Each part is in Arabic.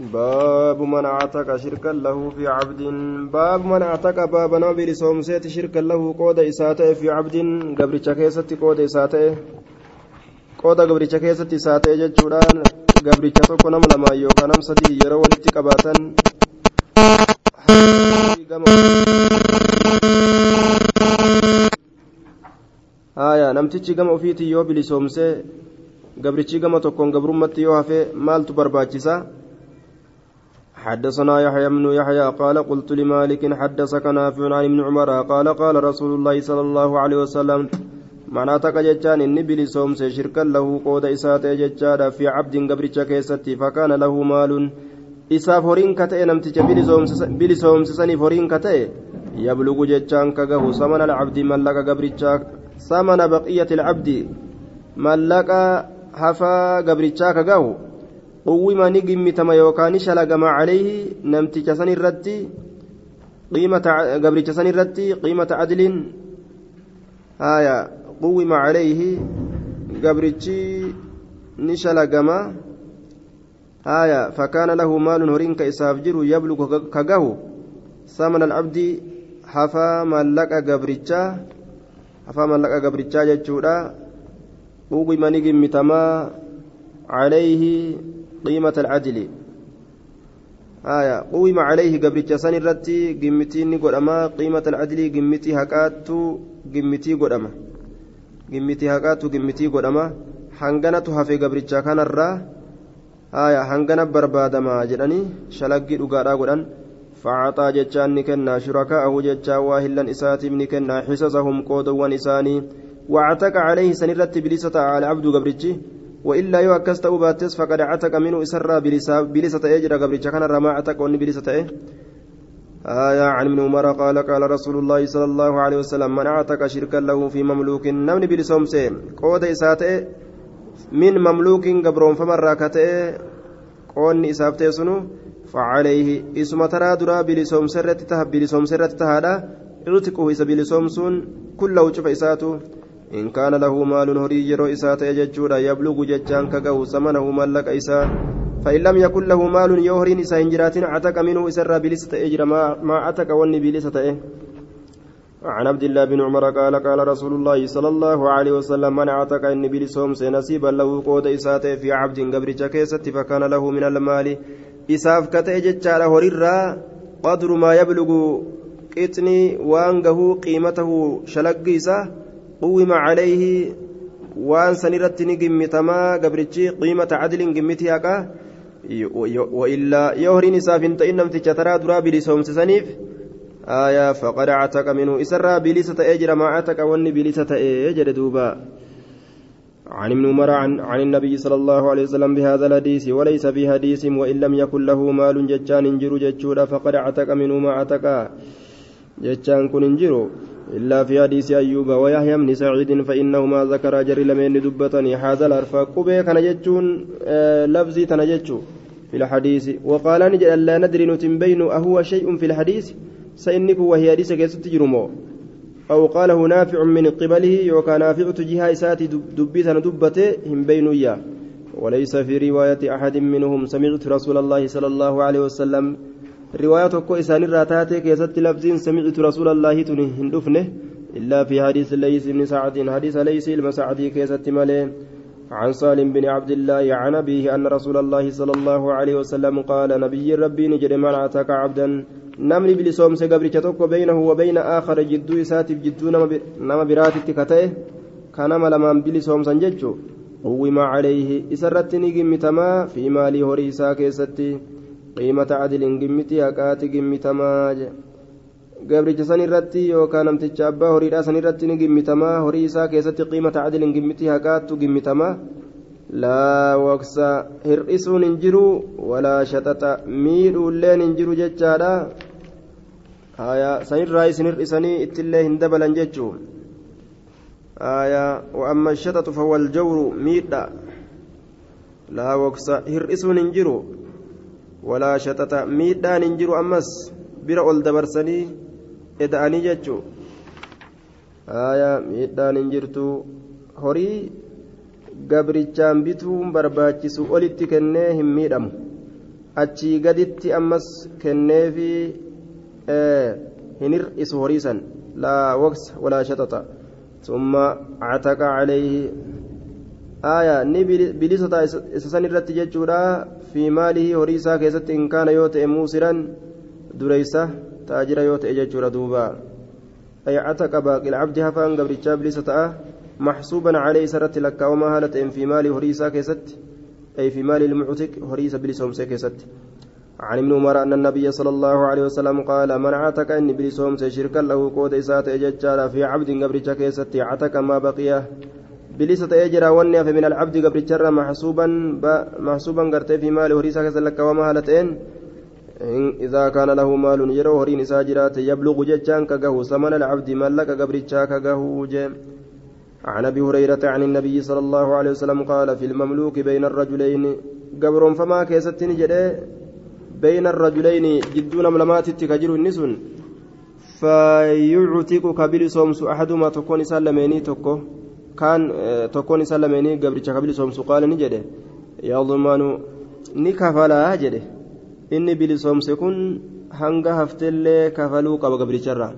باب من اعتق شركا له في عبد باب من اعتق باب نبي لسومسيت شركا له قود إساته في عبد قبر كيست قود إساته قود قبر كيست إساته جتشوران قبر tokko nama lama yookaan nam sadii yeroo walitti qabaatan haya namtichi gama ofiitii yoo bilisoomsee gabrichi gama tokkoon gabrummatti yoo hafe maaltu barbaachisa حدثنا يحيى بن يحيى قال قلت لمالك حدثك نافع عن ابن عمر قال قال رسول الله صلى الله عليه وسلم معناتك جتان إني بلسوم شركا له قود إسات جتان في عبد قبرتش كيستي فكان له مال isaaf horiin ka ta'e namticha bilisoomsisaniif horiin ka ta'e yablugu jechaan ka gahu samana alcabdi mallaqa gabrichaa samana baqiyati alcabdi mallaqa hafaa gabrichaa ka gahu uwwima ni gimmitama yookaan ni shalagama calayhi namticha san irratti gabricha san irratti qiimata adliin haya uwwima calayhi gabrichi ni shalagama haya fakkaana lahu maalun horiin ka isaaf jiru yablugu ka gahu samana alcabdi hafaa mallaqa gabrichaa hafaa mallaqa قيمة العدل. آية. قوم عليه قبرتش سن الرتي قمتي قدما قيمة العدل قمتي هكاتو قمتي قدما قمتي هكاتو قمتي قدما حنقنة هفي قبرتش كان الرا. آية. حنقنة بربادما جدني. شلقي دقارا قدن. فعطى جتشان نكنا. شركاءه جتشا واهلا إساتي نكنا. حصصهم قودوا إساني واعتق عليه سنرت بلسة على عبد قبرتشي وإلا يو أكست أوباتس فقد عتق منه إسرى بلسة أجر قبل كان رما عتق وني بلسة آية؟ عن ابن عمر قال قال رسول الله صلى الله عليه وسلم من عتق شركا له في مملوك نمن بلسوم سيم قود إساته من مملوك قبرون فمن راكته قون إسابته سنو فعليه إسم ترى درا بلسوم سرت تهب بلسوم سرت تهادا يرتقه إسا بلسوم سن كله شف إساته إن كان له مال هري يرو إساءة يججودا يبلغ ججان كقو ثمنه ملك إساء فإن لم يكن له مال يهرين إساء إنجرات عتك منه إسر بلسة إجر ما, ما عتك وني بلسة عن عبد الله بن عمر قال قال رسول الله صلى الله عليه وسلم من عتك إن بلسهم سنسيبا له قود إساءة في عبد قبر جكيسة فكان له من المال إساف كتأجج على هريرا قدر ما يبلغ قطني وانقه قيمته شلق إساء قوم عليه وان سنرت نجمتما قبرتشي قيمة عدل جمتي هكا وإلا يهري نساف إنم تشترى درا بلسهم سسنيف. آية فقد عتق منه إسرى بلسة أجر ما عتق وني بلسة أجر دوبا. عن ابن عمر عن, عن النبي صلى الله عليه وسلم بهذا الحديث وليس في حديث وإن لم يكن له مال ججان انجر ججورا فقد عتق منه ما عتق ججان كن انجرو إلا في حديث أيوب ويحيى بن سعيد فإنهما ذكر جري لمن دبتني. هذا الأرفاق قبي كان جتشون آه لفظي تنجتشو في الحديث. وقال نجد لا ندري نتنبين أهو شيء في الحديث سإنك وهي حديث كيست جرمو أو قاله نافع من قبله وكان نافع تجيها إساتي دبيتا دبته هم بين إياه. وليس في رواية أحد منهم سمعت رسول الله صلى الله عليه وسلم riwaayaa tokko isaanirraa taate keessatti labsiin samictu rasuula allaahi tuni hin dhufne illaa fi hadiis leys ibni sacdin. Hadiisa leysi ilma sacdii keessatti malee عن سالم بن عبد الله عن أبيه أن رسول الله صلى الله عليه وسلم قال نبي ربي نجد من أتاك عبدا نمني بلسوم سقبر تتوك بينه وبين آخر جدو إساتف جدو نما براتي تكتئه كان ملمان بلسوم سنججو قوم عليه إسرتني قمتما في مالي هريسا كيستي gimmiti haqaati gimmitamaa gabricha san irratti yookaan namticha abbaa horiidhaa san irratti ni gimmitamaa horii isaa keessatti qiimata adiliin gimmiti haqaattu gimmitamaa laa waqsa hir'isuun hin jiru walaa shaxaxa miidhuulleen hin jiru jechaadha haya sanirraa isin hir'isanii ittillee hin dabalan jechuu haya wa'amma shaxaxu fawwal jawru miidha laa waqsa hir'isuun hin jiru walaa shaxaxa miidhaan hin jiru ammas bira ol dabarsanii eda'anii jechuu haya miidhaan hin jirtu horii gabrichaan bituun barbaachisu olitti kennee hin miidhamu achii gaditti ammas kenneefi hin hir'isu horiisan laa waqsa walaa shaxaxa ثم عتق عليه آية ني بلسة إسسان الرت ججورا في ماله هريسا كيست إن كان يوت موسرا دريسة تاجر يوت ججورا دوبا. أي عتق باقي العبد هفان قبل بلسة محسوبا عليه سرت لك وما هالت في مال هريسا كيست أي في مال المعتق هريسا بلسهم كيست عن ابن عمر أن النبي صلى الله عليه وسلم قال من عتق إن بلسهم شركا له قوت إسات إججارا في عبد قبل كيست عتق ما بقي بلسة أجرا ونيا من العبد قبل جرا محسوبا محسوبا قرتي في مال هريسا كيست لك وما هالتين إذا كان له مال يرو هرين ساجرات يبلغ ججان كقهو. ثمن العبد ملك كقهو. جيم. عن أبي هريرة عن النبي صلى الله عليه وسلم قال في المملوك بين الرجلين. قبر فما كيستني جده بين الرجلين جدون ملمات تكجر النسون. فيعتق كبير أحدهما تكون سلميني تكو. كان تكون سلميني قبر كبير صومس قال نجده يضمن نكفلا جده. inni bilisoomse kun hanga haftellee kafaluu qaba gabriicharraa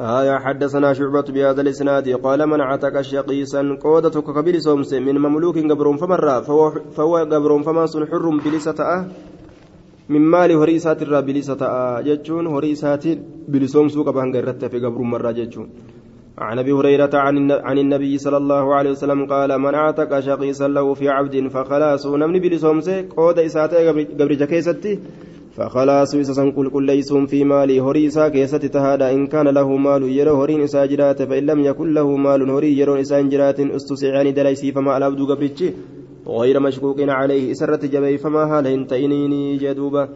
آية حدثنا شعبة بهذا الإسناد قال من عتق شقيسا قودة كبير سومس من مملوك قبر فمر فهو, فهو قبر فما حر بلسة من مال هريسات الرا بلسة جتشون هريسات بلسوم سوق بهنگ الرت في قبر مرة جتشون. عن أبي هريرة عن النبي صلى الله عليه وسلم قال من أعتق شقيسا له في عبد فخلاص نمني بلسومسه قود اساته قبر جكيستي فخلاص إسسان كل كل ليسون في مالي هريسا كيست تهادا إن كان له مال يرو هرين جرات فإن لم يكن له مال هري يرو جرات استسعاني دليسي فما الأبد قبرتش غير مشكوك عليه إسرة جبي فما هالهن تئنيني جدوبا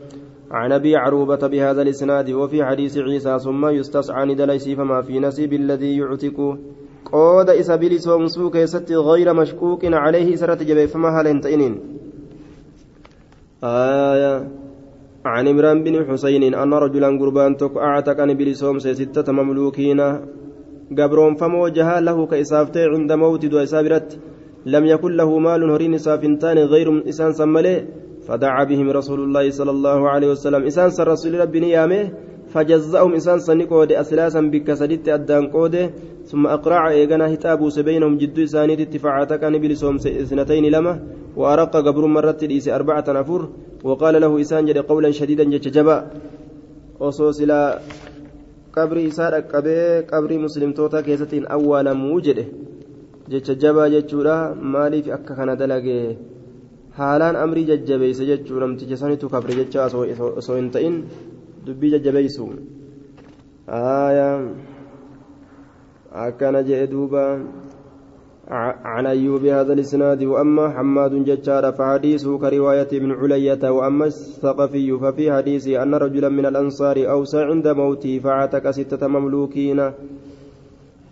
عن أبي عروبة بهذا الإسناد وفي حديث عيسى ثم يستسعاني دليسي فما في نسيب الذي يعتق. قود إسابيل سومسو كيست غير مشكوك عليه إسرة جبي فما هالهن تئنين آية. عن عمران بن حسين أن رجلا قربان تك أعتق عن بلسوم ستة مملوكين. قبرون فموجها له كإسافتي عند موت دو لم يكن له مال هرين إسافنتان غير إسان سملي. فدعا بهم رسول الله صلى الله عليه وسلم. إسان رسول ربي نيامه فجزأهم إسان سنقود أسلاسا بك سدت أدان قود. ثم أقرع إيغانا هتابوس بينهم جد إسانيت اتفاعتك عن بلسوم اثنتين لما وأرق قبر مرت الإيس أربعة نفر. وقال له إسان جد قولا شديدا ججبا وصوص إلى قبر إسان أكبي قبر مسلم توتا كيستين أولا موجده. ججبا ججورا مالي في أكا دلقي haalaan amrii jajjabeeyse jechuu namticha sanitu kabre jecha osoo hin ta'in dubbii jajjabeeysu akkana jedhe duuba. عن أيوب هذا الإسناد وأما حماد ججار فحديثه كرواية ابن علية وأما الثقفي ففي حديثه أن رجلا من الأنصار أوسى عند موته فعتك ستة مملوكين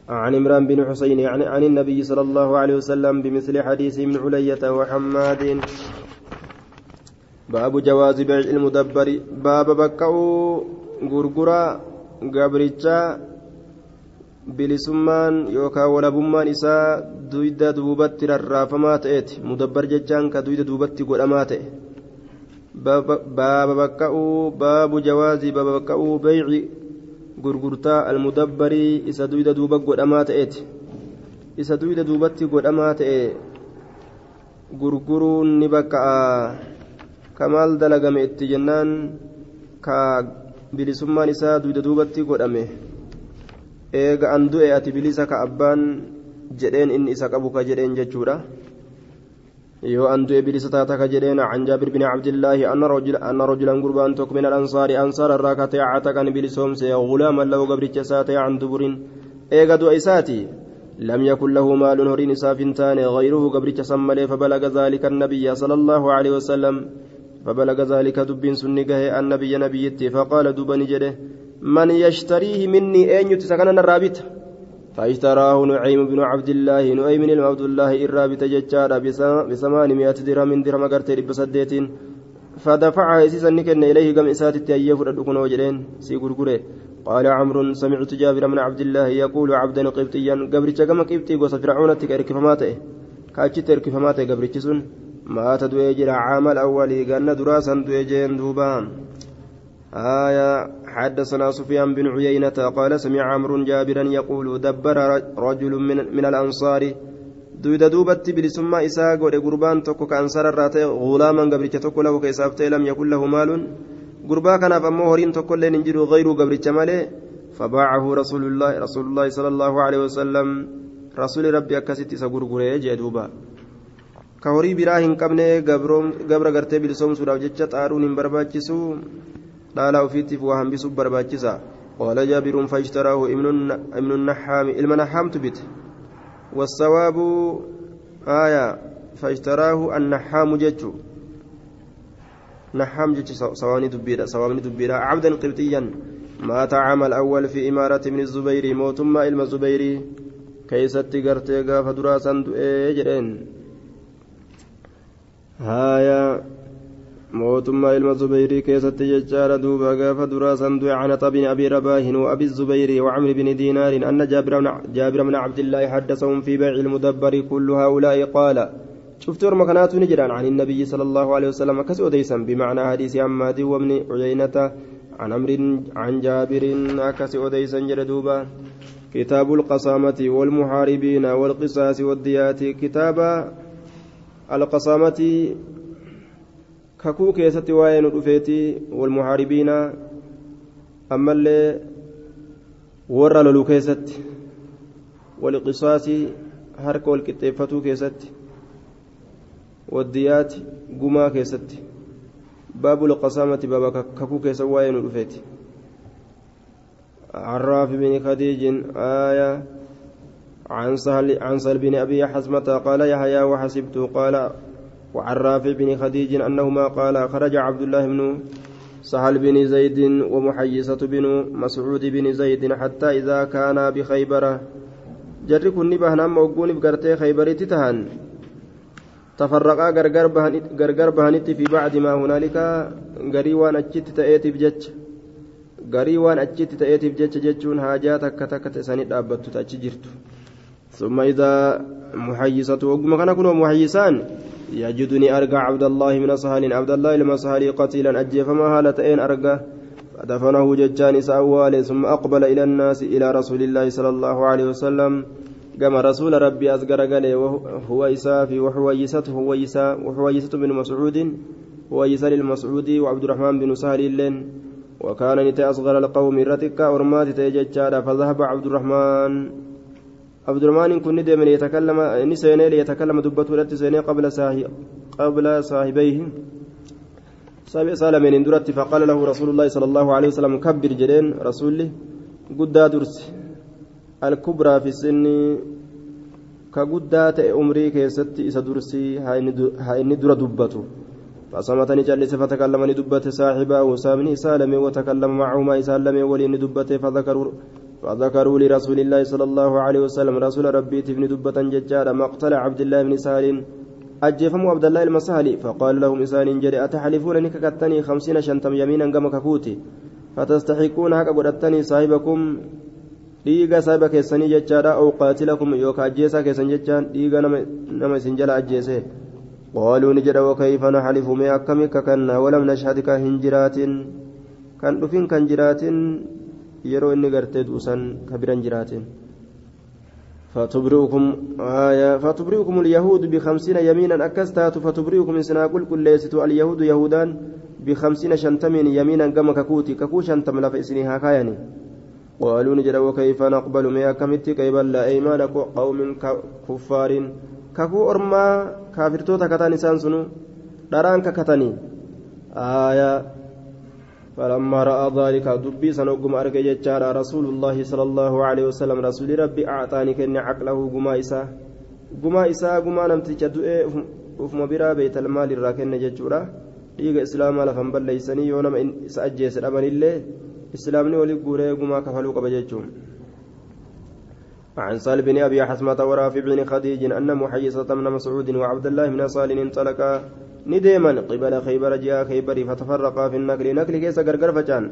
عن عمران بن حسين عن, عن النبي صلى الله عليه وسلم بمثل حديث من علية وحماد. باب جواز بيع المدبر. باب بكاو غرغرا غبرتشا بلسمان يوكا ولا بمان إسا دويدا دوبت الرافمات ايت مدبر ججان كدويدا دوبت قرامات باب بكاو باب جواز باب بكاو بيع gurgurtaa almudabbarii isa duyda duuba godhamaa ta'eeti isa duyda duubatti godhamaa ta'e gurguruun ni bakka'a kamaal dalagame itti jennaan? Ka bilisummaan isaa duyda duubatti godhame. Eega an du'e ati bilisa ka abbaan jedheen inni isa qabu ka jedheen jechuudha yoo an du'e bilisa taata ka jedheen can jaabir bin cabdillaahi anna rajulan gurbaan tokko min alansaari ansaara irraa ka ta'e catakan bilisoomse gulaaman lahu gabricha isaa ta'e can duburin eega du'a isaati لم يكن له مال هرين سافنتان غيره قبرت سملي فبلغ ذلك النبي صلى الله عليه وسلم فبلغ ذلك دب سنقه النبي نبيتي فقال دبني جده من يشتريه مني أين يتسكن الرابط فاشتراه نعيم بن عبد الله نعيم بن عبد الله الرابط ججارا بثمانمائة درهم درهم قرتي بسديت فدفع يسيسا نكن إليه قم إسات التأيف ردكن وجرين سيقرقره قال عمرو سمعت جابر بن عبد الله يقول عبدا قبطيا قبرتش كما قبطي قوس فرعون تكرك فماته. كاتشت ارك فماته قبرتش مات دويجر عام الأول قلنا دراسا دويجين دوبا آية حدثنا سفيان بن عيينة قال سمع عمرو جابرا يقول دبر رجل من, من الأنصار tokko ka ansararraa ta'e gulaaman gabricha tokko lahu ka isaaf ta'e lam yakun lahu maalun gurbaa kanaaf ammoo horiin tokkolleen hin jiru gayruu gabricha malee فباعه رسول الله رسول الله صلى الله عليه وسلم رسول ربي أكست سغرغره جدوبا كهوري براهن قبنه غبر غرتي بلسوم جچ طارون برباچسو لالا وفيتي وهم بسو برباچسا قال جابر فاشتراه ابن ابن النحام المنحام تبت والثواب آية فاشتراه النحام جتشو نحام جتش سواني دبيرة سواني دبيرة عبدا قبطيا مات عام الأول في إمارة من الزبير موتما إلما الزبيري كيستي قرتي قاف دراسا جرين هايا mootummaa ilma zubeyrii keessatti jechaadha. Duuba gaafa duraa san du'e canata bin abi rabaahin وأبي الزبير وعمر بن دينار أن جابر بن, جابر بن عبد الله حدثهم في بيع المدبر كل هؤلاء قال شفت مكانات نجران عن النبي صلى الله عليه وسلم كسو ديسا بمعنى حديث عماد وابن عيينة عن أمر عن جابر كسو ديسا جردوبا كتاب القصامة والمحاربين والقصاص والديات كتاب القصامة kakuu keessatti waa'ee nu dhufeeti walmuhaaribiina ammallee warra loluu keessatti walqisaasii harka wal qixxeeffatuu keessatti waddiyaati gumaa keessatti باب القسامة باب ككو كيس وين رفيت عراف بن خديج آية عن سهل عن سهل بن أبي حزمة قال يحيى وحسبت قال وعن رافع بن خديج أنهما قال خرج عبد الله بن سهل بن زيد ومحيصة بن مسعود بن زيد حتى إذا كان بخيبر جري كن بهنام موقون بقرتي خيبر تتهن تفرقا غرغر بهنت في بعد ما هنالك غري وان أجت تأتي بجج. غري وان أجت تأتي بجج ججون حاجات كتكت سنة أبت تأجي ثم إذا محيصة وقم كان كنوا محيصان. يجدني أرقى عبد الله من سهل عبد الله سهل قتيلا أجي فما هالتين أرقى فدفنه ججان سأوال ثم أقبل إلى الناس إلى رسول الله صلى الله عليه وسلم. كما رسول ربي أزقر قال وهو إسافي وحويسته وحويسة وحويسة بن مسعود. ويسى للمسعودي وعبد الرحمن بن سهل اللين وكان نتي أصغر القوم رتك أرمات تيججار فذهب عبد الرحمن. عبد الرحمن كن دائما يتكلم نسيني ليتكلم دبته لت سيني قبل صاحب قبل صاحبيه. صاحب سالمين اندرت فقال له رسول الله صلى الله عليه وسلم كبر جدين رسولي قد درس الكبرى في السن كقدات عمري كيست إسا درسي هاي ندر دبته. فصمتني جلس فتكلمني دبت صاحبه وسامني سالمي وتكلم معهما إسالمي ولي دبته فذكروا فذكروا لرسول الله صلى الله عليه وسلم رسول ربي تبني دبة ججارة مقتل عبد الله بن سهل أجفموا عبد الله المسهلي فقال لهم إسان جري أتحلفون نككتني خمسين شنتم يمينا قم كفوتي فتستحقون هكا قدتني صاحبكم qaatilakum yookaan ajjeesaa keessan jechaan dhiiga nama isin jala ajjeese qaaluu ni jedha wakayfa naxalifu mee akkami kakanna walam nashhad ka hin jiraatin kan dhufin kan jiraatin yeroo inni gartee duusan ka biran jiraatin. فتبرئكم آية فتبرئكم اليهود بخمسين يمينا أكستات فتبرئكم إنسنا كل ليستوا اليهود يهودان بخمسين شنتمين يمينا كما ككوتي ككو شنتم لفئسني هكايني قالوا نجد وكيف نقبل ما كمت كيف لا أيمان قوم كفار ككو أرما كافرتوتا كتاني سانسنو دران ككتاني آية فلما رأى ذلك دبي سنوكم أرجع جتشار رسول الله صلى الله عليه وسلم رسول ربي أعطاني كن عقله قما إسا. قما إسا قما نمتج دؤي أفما برا بيت المال الراكن جتشورا. dhiiga islaamaa lafan balleeysanii yoo nama isa ajjeese dhabanillee islaamni walii guuree gumaa kafaluu qaba jechuun عن سال بن أبي حسمه ورافع بن خديج أن محيصة من مسعود وعبد الله بن صالح انطلقا نديما قبل خيبر جاء خيبر فتفرقا في النقل. نقل كيس غرغر فجان.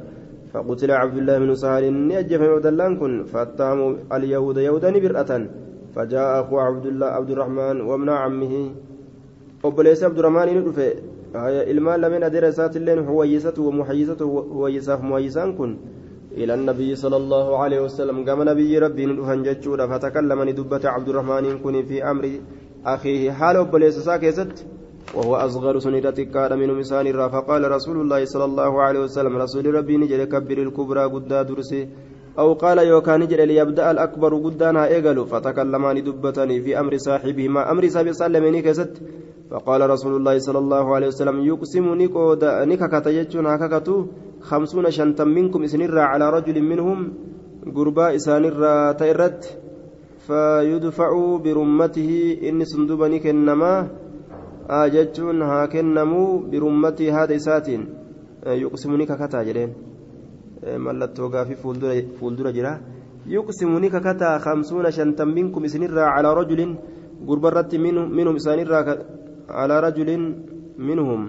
فقتل عبد الله بن سهل. نجف عبد الله كن. فاتهموا اليهود يهودا برأة فجاء أخو عبد الله عبد الرحمن وابن عمه. obboleessi abdurrahmaan inni dhufe ilmaan lameen adeera isaatilleen huwayyisatu wamuhayyisatu huwayyisaaf muhayyisaan kun إلى النبي صلى الله عليه وسلم. قام نبي ربي ندفن جتشورا فتكلم ندبة عبد الرحمن كن في أمر أخيه. حال بليس ساكست وهو أصغر سنيرة كان من مسان فقال رسول الله صلى الله عليه وسلم رسول ربي نجل كبر الكبرى قد درسي. أو قال يوكان نجل ليبدأ الأكبر قدانها إيقل فتكلمان دبتني في أمر صاحبهما. أمر صاحب كست. فقال رسول الله صلى الله عليه وسلم يقسم هككتو خمسون شنتا منكم إسنرا على رجل منهم تيرت فيدفع برمته إن ككتا جرين. Mallattoo gaafii fuuldura jira yuqsimu ni kakataa kamsuuna shantan minkum isinirraa calaa rajulin gurbarratti minhum isaanirraa calaa rajulin minhum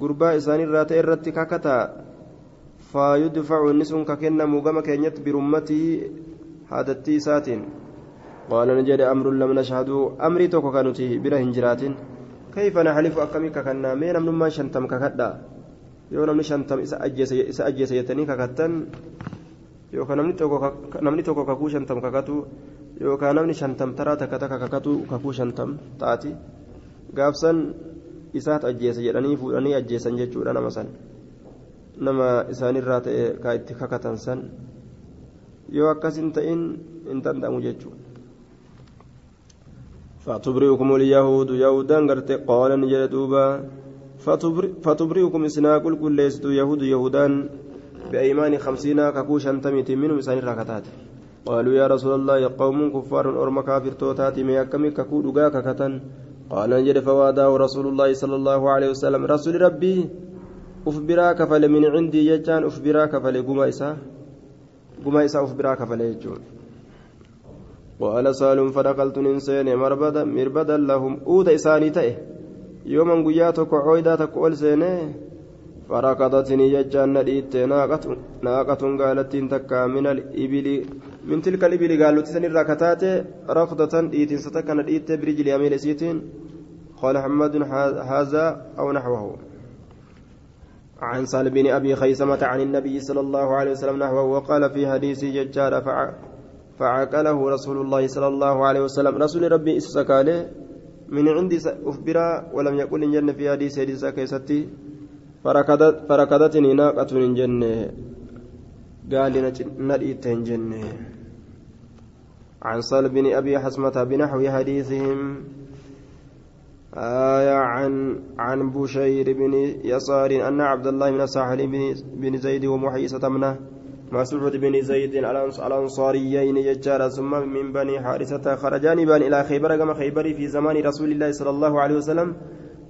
gurbaa isaanirraa ta'e irratti kakataa faayudfacu inni sun ka kennamu gama keenyatti birummatii haadattii isaatiin jedhe amrun lam nashhaduu amrii tokko ka nuti bira hin jiraatin kayfa naxlifu akkamii kakannaa mee namnummaan shantam kakadhaa yoo namni shantam isa ajjeese jettanii kakattan yookaan namni tokko kakuu shantam kakatu yookaan namni shantam taraa takka takka kakatu kakuu shantam taati gaafsan isaat ajjeese jedhanii fuudhanii ajjeesan jechuudha nama san nama isaanirraa ta'e kaa itti kakatan san yoo akkas hin ta'in hin danda'amu jechuudha. فتبرئكم اليهود يهودا قال نجد دوبا فتبرئكم إسنا كل كل يهود يهودان بأيمان خمسين ككو شنتميت منهم إسان راكتات. قالوا يا رسول الله قوم كفار أرم كافر توتات ميكمي ككو دقا ككتن قال نجد فواداه رسول الله صلى الله عليه وسلم رسول ربي أفبرا كفل من عندي يجان أفبرا كفل قما إسا. قما إسا أفبرا كفل يجون. وقال سالم فدخلت ننسين مربدا مربدا لهم أود إساني تئه يوما قياتك عويداتك أول سينه فركضتني ججان نديت ناقة ناقة قالت تكا من الإبل من تلك الإبل قالوا تسني الركتات ركضة ديت ستكن ديت برجل يمين سيتين قال محمد هذا أو نحوه عن سالم بن أبي خيسمة عن النبي صلى الله عليه وسلم نحوه وقال في حديث ججار فعقله رسول الله صلى الله عليه وسلم رسول ربي إسسكاله من عندي أخبرا ولم يقل إن جنة في حديث حديث كيستي. فركضتني ناقة من جنة. قال نديت من جنة. عن صلب بن أبي حسمة بنحو حديثهم. آية عن عن بشير بن يسار أن عبد الله من الساحل بن زيد ومحيصة منه مسعود بن زيد الأنصاريين يجار ثم من بني حارثة خرجان بان إلى خيبر كما خيبر في زمان رسول الله صلى الله عليه وسلم.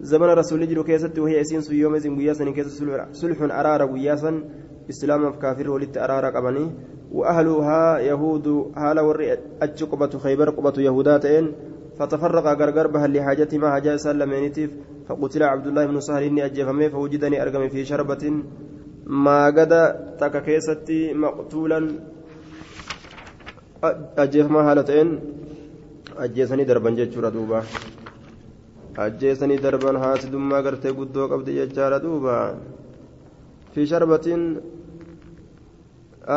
زمن رسول الله كيست وهي أسين يوم زين قياسا كيس سلح أرار قياسا إسلام كافر ولت أرار قبني. وأهلها يهود هالا ور أجقبة خيبر قبة يهوداتين. فتفرق غرغر بها لحاجة ما حاجة سلمينيتيف. فقتل عبد الله بن سهل إني أجفمي فوجدني أرقم في شربة. Maagada takka keessatti maqtuulan ajjeefamaa haala ta'een ajjeesanii darban jechuudha duuba. Ajjeesanii darban haasidummaa gartee guddoo qabdi jechaadha duuba. Fi sharbatiin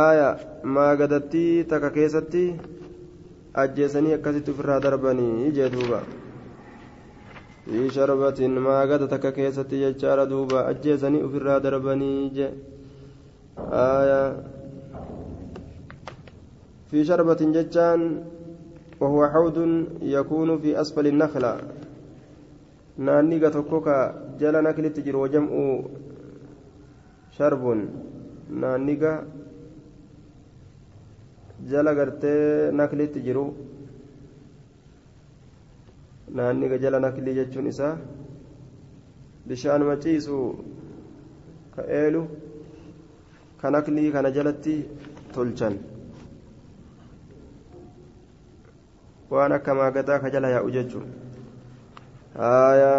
aaya maagadattii takka keessatti ajjeesanii akkasitti ofirraa darbanii jee duuba شربة ما قد تككيست يجار دوبا أجيزني في الرادر بني آية في شربة ججان وهو حوض يكون في أسفل النخلة ناني قتكوكا جل نكل تجر وجمع شرب ناني جل قرتي نكل تجرو naanni jala naklii jechuun isaa bishaan maciisu ka eelu ka naklii kana jalatti tolchan waan akka maagadaa ka jala yaa'u jechuun haaya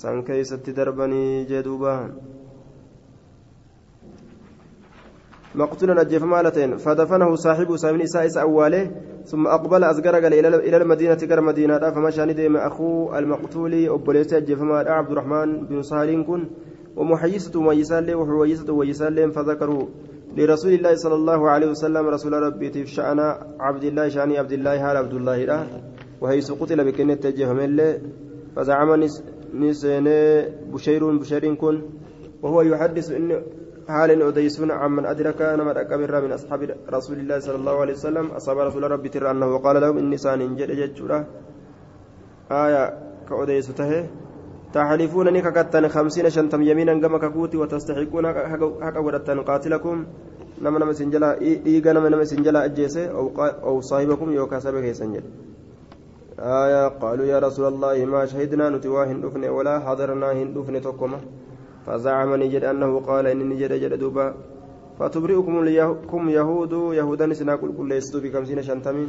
san keeysatti darbanii jee duuba مقتولا أجف مالتين. فدفنه صاحبه سامن إساء أواله ثم أقبل أزقر إلى المدينة كر مدينة. فمشى ندم أخوه المقتول أبوليس أجف عبد الرحمن بن سهل كن. ومحيسة ميسال وحويسة ويسال فذكروا لرسول الله صلى الله عليه وسلم رسول ربي شأن عبد الله شأن عبد الله هال عبد الله له. وحيث قتل بكنة تجه مله فزعم نسين بشير بشير كن. وهو يحدث إن حال أديسون عمن أدرك نما أكبر من أصحاب رسول الله صلى الله عليه وسلم أصحاب رسول ربي ترى أنه قال لهم إني سان جد جدشورة آية كأديس تهي. تحلفونني ككتن خمسين شنتم يمينا كما ككوتي وتستحقون حق ودتن قاتلكم. نما نما سنجلا إيغا نما نما سنجلا أجيسي أو, أو صاحبكم يوكا سبك سنجل آية قالوا يا رسول الله ما شهدنا نتوا هندفن ولا حضرنا هندفن تقوم فزعم نجد أنه قال إن نجد جد دوبا فتبرئكم يهود يهودا سنا كل كل يستو بخمسين شنتمين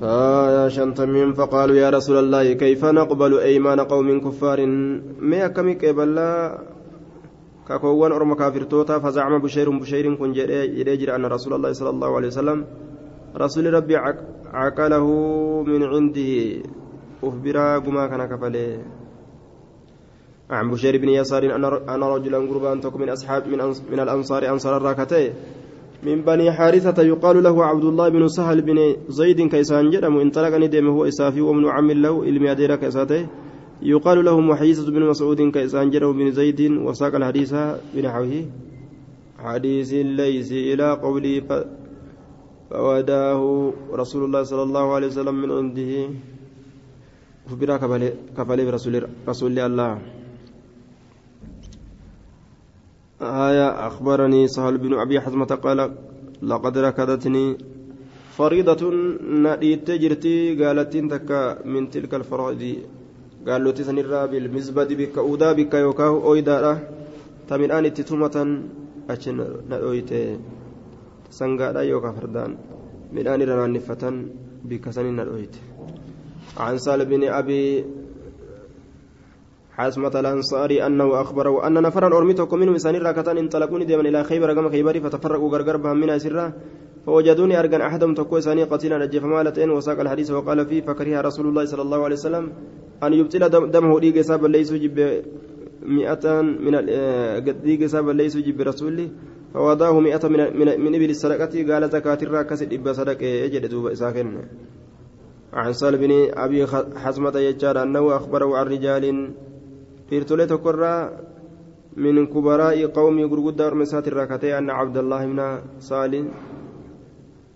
فيا شنتمين فقالوا يا رسول الله كيف نقبل أيمان قوم كفار؟ ما كمي قبلا كاكوان أرم كافر توتا فزعم بشير بشير كن جري أن رسول الله صلى الله عليه وسلم رسول ربي عقله من عنده. أخبرا قما كان كفله. عن بشير بن يسار أن رجلا قربان تك من أصحاب من, من الأنصار أنصار الراكتين من بني حارثة يقال له عبد الله بن سهل بن زيد كيسان جرم انطلق ندم هو إسافي ومن عم له إلمي أدير يقال له محيصة بن مسعود كيسان جرم بن زيد وساق الحديث بنحوه حديث ليس إلى قولي فوداه رسول الله صلى الله عليه وسلم من عنده. فبرا كفالي برسول رسول الله. آية أخبرني سهل بن أبي حزمة قال لقد ركضتني فريضة نديت جرتي قالت تكا من تلك الفرائض. قال له تسنرا بالمزبد بك أودا بك يوكاه أويدا تمن آن تتمة أشن نأويت سنغادا يوكا فردان من آن رنانفة بك سنين نأويت عن سال بن أبي حاسمة الأنصاري أنه أخبره أن نفرا أرميتكم منهم إسان راكتان انطلقوني دائما إلى خيبر كما خيبري فتفرقوا غرغر بهم من أسرة. فوجدوني أرجن أحدهم تقوى ثاني قتيلا نجف مالتين وساق الحديث وقال فيه فكره رسول الله صلى الله عليه وسلم أن يبتل دمه ديق سابا ليس جب مئة من ديق سابا ليس جب رسوله فوضاه مئة من من, من إبل الصدقة قال زكاة الراكس إبا صدقة يجد دوب إساكن عن سال بن أبي حزمة يجار أنه أخبره عن رجال dhiirtolee tokkorraa من كبراء قوم غرغد ورمسات الركعتين أن عبد الله بن صالح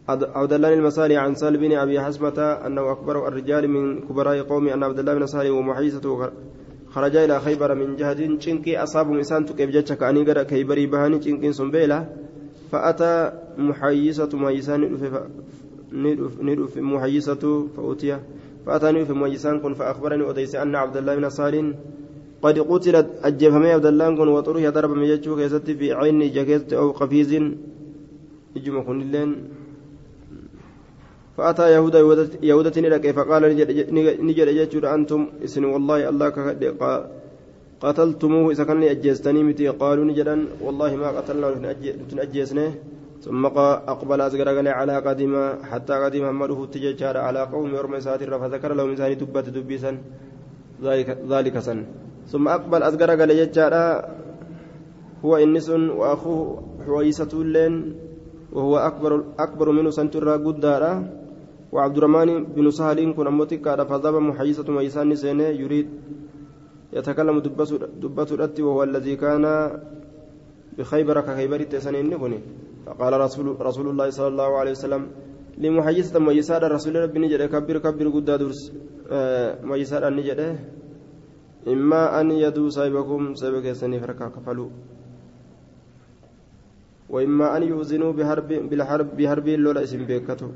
عبد الله المسالي عن سالم بن أبي حسمة أنه أكبر الرجال من كبراء قوم أن عبد الله بن صالح ومحيصة خرج إلى خيبر من جهة شنكي أصاب إنسان تكيف جتشك أني قرأ كيبري بهاني شنكي سنبيلة فأتى محيصة ميسان ندف محيصة فأتي في ميسان كن فأخبرني أديس أن عبد الله بن صالح قد قتلت أجفمي عبد الله كن وطرح ضرب من يجو كيست في عين جاكيت أو قفيز. يجمع كن اللين فأتى يهودا يهودا نلقى فقال نجد يجود أنتم إسن والله الله قتلتموه. إذا كان أجيستني متي قالوا نجدا والله ما قتلنا نتنأجيسنه ثم أقبل أزقر على قديم حتى قديم محمد تججار على قوم يرمى ساتر فذكر لهم إنسان تبت دبيسا. ذلك ذلك سن. ثم أقبل أزقر قال يجارا هو إنس وأخوه حويسة اللين وهو أكبر أكبر منه سنتر قدارا وعبد الرحمن بن سهل كن أمتك فذهب محيسة ميسان سنة يريد. يتكلم دبة الأتي وهو الذي كان بخيبر كخيبر تسنين فقال رسول, رسول الله صلى الله عليه وسلم لمحيسة ميسان رسول ربي نجد كبر كبر قد درس آه ميسان نجد إما أن يدوا صاحبكم صاحبك سني فركا كفلوا وإما أن يؤذنوا بحرب بالحرب بحرب لولا اسم بيكته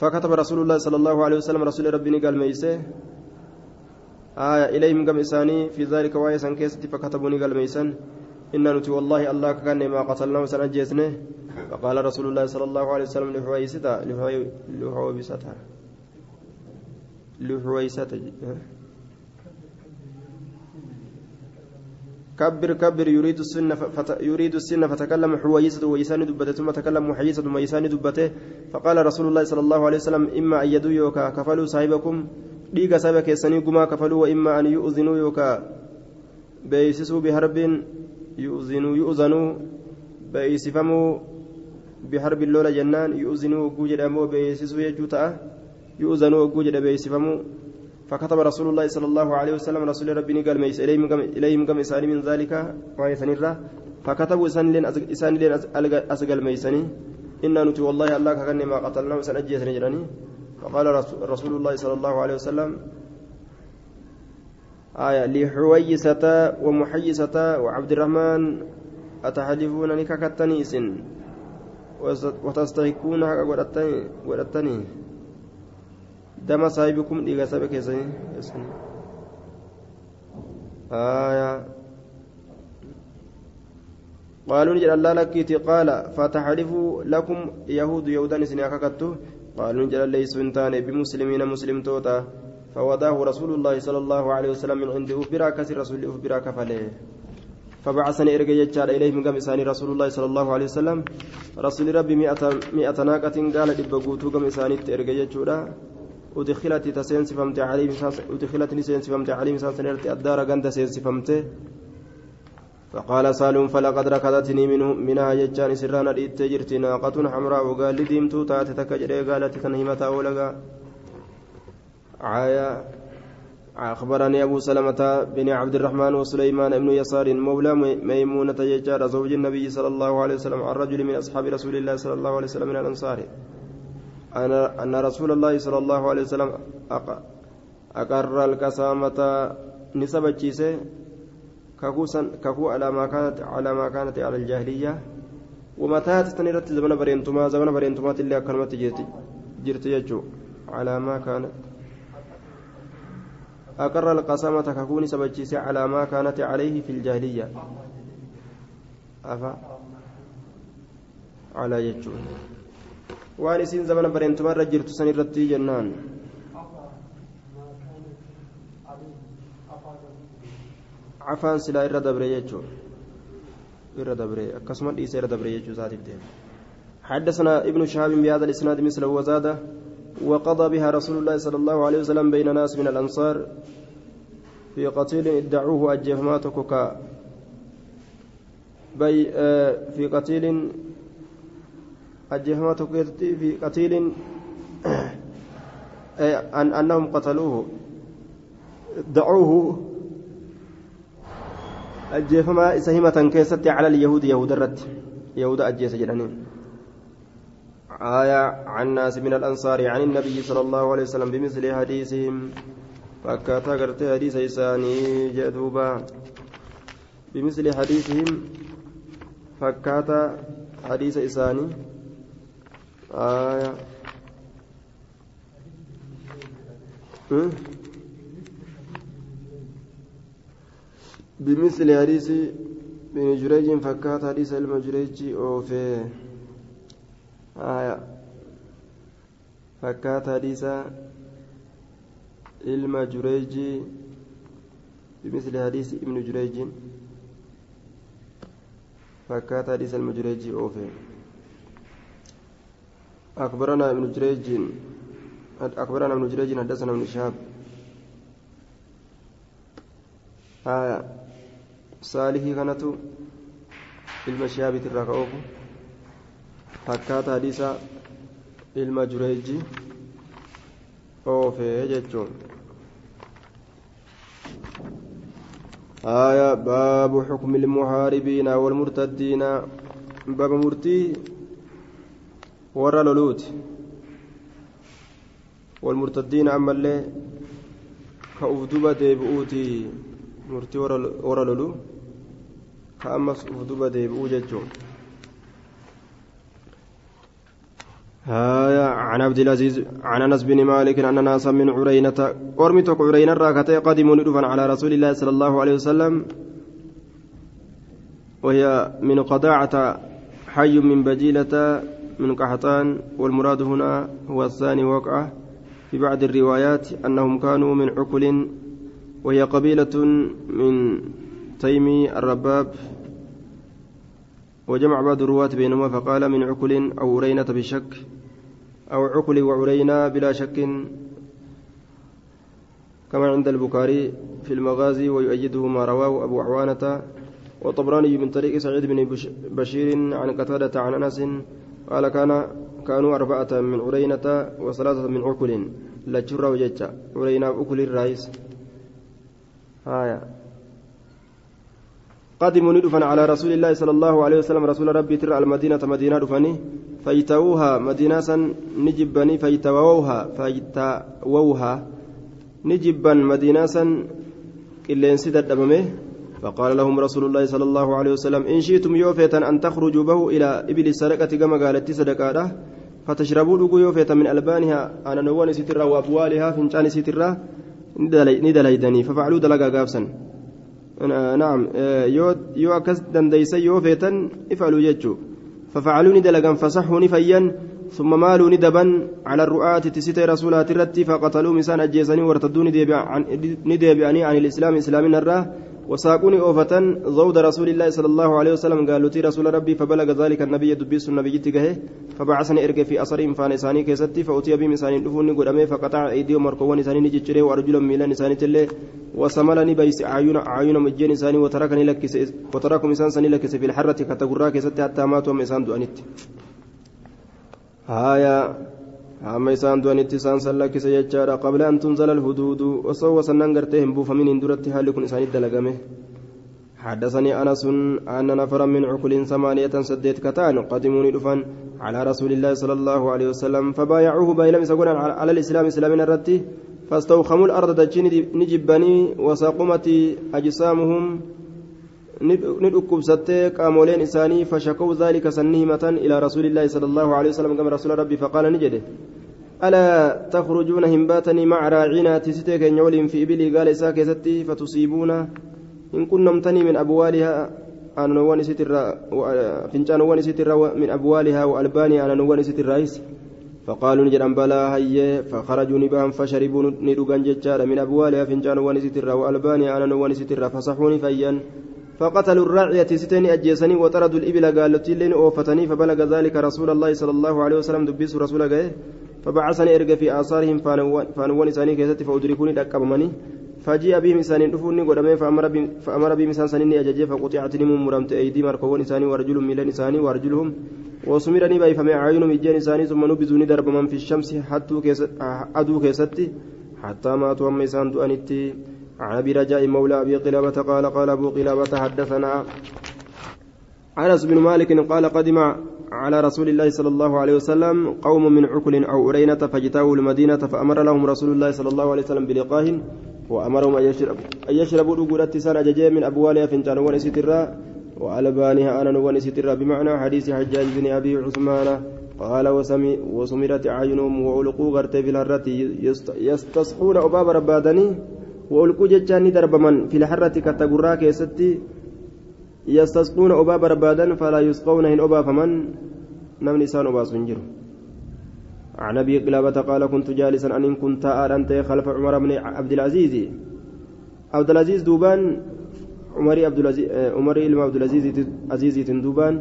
فكتب رسول الله صلى الله عليه وسلم رسول ربي قال ميسه آية إليهم قم إساني في ذلك وايسا كيستي فكتبوني قال ميسان إن نتي والله الله كان ما قتلناه سنجيسنه. فقال رسول الله صلى الله عليه وسلم لحويستا لحويستا لحويسة. كبر كبر يريد السنة فت... يريد السنة فتكلم حويسة ويسان دبته ثم تكلم محيسة ويسان دبته. فقال رسول الله صلى الله عليه وسلم إما أن يدوا يوكا كفلوا صاحبكم. ديغا سابك يسنيكما كفلوا وإما أن يؤذنوا يوكا. بيسسوا بحرب يؤذنوا يؤذنوا. بيسفموا بحرب اللولة جنان يؤذنوا وجوجد أمو بيسسوا يجوتا. يؤذنوا وجوجد بيسفموا فكتب رسول الله صلى الله عليه وسلم رسول ربي قال ميس إليهم كم إساني من ذلك ويسني فكتبوا إساني لين أسقل ميسني إنا نتي والله الله كأني ما قتلنا وسنجي سنجرني فقال رسول الله صلى الله عليه وسلم آية لحويسة ومحيسة وعبد الرحمن أتحلفونني ككتنيس وتستحقون حق ودتني دم صاحبكم ديغا سبك يسني آية. قالوا نجد الله لك قال فتحلفوا لكم يهود يهودان سنياككتو قالوا نجد ليس انتان بمسلمين مسلم فوداه رسول الله صلى الله عليه وسلم من عنده أخبرا كسر رسول أخبرا كفله. فبعثني إرجع يجعل إليه من قمساني رسول الله صلى الله عليه وسلم. رسول ربي مئة مئة ناقة قال دبقوتو قمساني إرجع يجعل. أدخلت تسينسفمت عليه أدخلت نسينسفمت عليه سنرت الدار غند سينسفمت. فقال سالم فلقد ركضتني منه منها يجان سرانا ريت جرت ناقة حمراء وقال لي ديمتو تاتي تكجري قالت تنهمتا ولقا عايا أخبرني أبو سلمة بن عبد الرحمن وسليمان بن يسار مولى ميمونة يجار زوج النبي صلى الله عليه وسلم عن رجل من أصحاب رسول الله صلى الله عليه وسلم من الأنصار. أن رسول الله صلى الله عليه وسلم أقر الكسامة نسب الجيسة ككو على ما كانت على ما كانت على الجاهلية. ومتى تستنيرت زمن برينتما زمن برينتما اللي أكرمت جرت يجو على ما كانت. أقر القسامة ككون سبجيسة على ما كانت عليه في الجاهلية. أفا؟ على يجو. Waan isiin zamana bareentumarra jirtu san irratti jennaan afaan silaa irra dabre jechuu irra dabre akkasuma dhiisa irra dabre jechuu isaatiif deema حدثنا ابن شهاب بهذا الاسناد مثله وزاد وقضى بها رسول الله صلى الله عليه وسلم بين ناس من الانصار في قتيل ادعوه اجفماتك بي في قتيل أجهما تكيتي في قتيل أن أنهم قتلوه. دعوه. أجهما سهمة كيست على اليهود يهود الرد. يهود أجيس جلانين آية عن ناس من الأنصار عن النبي صلى الله عليه وسلم بمثل حديثهم. فكاتا قرت حديث إساني جدوبا. بمثل حديثهم فكاتا حديث إساني آية. بمثل حديث بن جريج فكات حديث المجريج أوفي. آية. فكات حديث المجريج بمثل حديث ابن جريج. فكات حديث المجريج أوفي. أخبرنا ابن جريج أخبرنا ابن جريج حدثنا ابن شهاب آية صالح كانت المشياب تراكوف فكات حديث ilma jureeji oofee jechuun آية باب حكم المحاربين والمرتدين باب مرتي warra loluuti والمرتدين أما اللي كأفدوبة ديبؤوتي مرتي ورا لولو كأمس أفدوبة ديبؤو ججون هايا عن عبد العزيز عن أنس بن مالك ان ناسا من عرينة. قرمتك عرينة راكتي قدموا ندفا على رسول الله صلى الله عليه وسلم. وهي من قضاعة حي من بجيلة من قحطان والمراد هنا هو الثاني وقعة في بعض الروايات أنهم كانوا من عكل وهي قبيلة من تيمي الرباب. وجمع بعض الرواة بينهما فقال من عكل أو عرينة بشك أو عكل وعرينة بلا شك. كما عند البخاري في المغازي ويؤيده ما رواه أبو عوانة. وطبراني من طريق سعيد بن بشير عن قتادة عن أنس قال كان كانوا أربعة من عرينة وثلاثة من عكل لا جرى وججة. عرينة أكل الرئيس. آية. قدموا ندفن على رسول الله صلى الله عليه وسلم. رسول ربي ترى المدينة مدينة دفني. فيتووها مدينة نجبني. فيتووها فيتووها نجبا مدينة إلا انسدت أمامه فقال لهم رسول الله صلى الله عليه وسلم إن شئتم يوفيتا أن تخرجوا به إلى إبل السرقة كما قالت صدقاء. فتشربوا لقوا يوفيتا من ألبانها. أنا نوان سترة وأبوالها فنشان سترة. ندليدني. ففعلوا دلقا قابسا نعم. يو أكس دنديس يوفيتا. افعلوا يجو ففعلوا ندلقا. فصحوا نفيا. ثم مالوا ندبا على الرؤاة تسيتي رسولات الرتي. فقتلوا مسان أجيسني وارتدوا نديبعني عن الإسلام. إسلامنا الراه وساقوني أوفة زود رسول الله صلى الله عليه وسلم قالوا تي رسول ربي فبلغ ذلك النبي دبيس النبي جتكه فبعثني إرقى في أثرهم فان إساني كيستي فأتي بهم إساني دفوني قدامي فقطع أيديهم مركوان إساني نجتشري وأرجلهم ميلان إساني تلي وسملني بيس أعين أعين مجين إساني وتركني لك وتركم إسان سني لك في الحرة كتقرا كيستي حتى ماتوا إسان دؤنت هايا. Amma isaan du'anitti isaan san lakkise jechaadha. Qabla an tunzala alhuduudu osoo wasannan gartee hin buufaminiin duratti haalli kun isaanitti dalagame. حدثني أنس أن نفرا من عقل ثمانية سديت كتان قدموني دفن على رسول الله صلى الله عليه وسلم فبايعوه بايلم سقون على الإسلام إسلام الرتي فاستوخموا الأرض دجين نجبني وساقمت أجسامهم ندكبستي قامولين إساني فشكوا ذلك سنهمة إلى رسول الله صلى الله عليه وسلم كما رسول ربي فقال نجده ألا تخرجون همباتني مع راعينا تستيك يولين في إبلي قال إساك ستي فتصيبون إن كنمتني من أبوالها أنا نواني ستر فنجان نواني ستر من أبوالها وألباني أنا نواني ستر رئيس فقالوا نجران بلا هي فخرجوا نبهم فشربوا ندوغان ججارا من أبوالها فنجان نواني ستر وألباني أنا نواني ستر فصحوني فيا فقتلوا الراعية ستين أجيسني وطردوا الإبل قالت لين أوفتني فبلغ ذلك رسول الله صلى الله عليه وسلم دبيس رسول الله فبعثني إرجع في آثارهم فانوان إساني كيستي فأدركوني دكبمني فجيء بهم إساني دفوني قدامي فأمر بهم فأمر بهم إسان سنيني أججي فقطعت نمو مرمت أيدي مركوان إساني ورجلهم ميلان إساني ورجلهم وسمرني بأي فمع عينهم إجان إساني ثم نبذوني درب من في الشمس حتى أدو كيستي حتى ماتوا أما إسان دؤنتي عن أبي رجاء مولى أبي قلابة قال قال أبو قلابة حدثنا أنس بن مالك قال قدم على رسول الله صلى الله عليه وسلم قوم من عكل أو أرينة فاجتاوا المدينة فأمر لهم رسول الله صلى الله عليه وسلم بلقاه وأمرهم أن يشربوا أن يشربوا سنه ججي من ابوالها فنجان ونسيترا وألبانها أنا ونسيترا بمعنى حديث حجاج بن أبي عثمان قال وسمي وسمرت أعينهم وألقوا غرت في الهرة يستسقون أباب ربادني وألقوا جتان دربمن في الحرة كتغرا كيستي يستسقون أبا بربادا فلا يسقون إن أبا فمن نمني سان أبا سنجر عن أبي قلابة قال كنت جالسا أن كنت أنت خلف عمر بن عبد العزيز عبد العزيز دوبان عمري عبد العزيز عمري عبد العزيز عزيز دوبان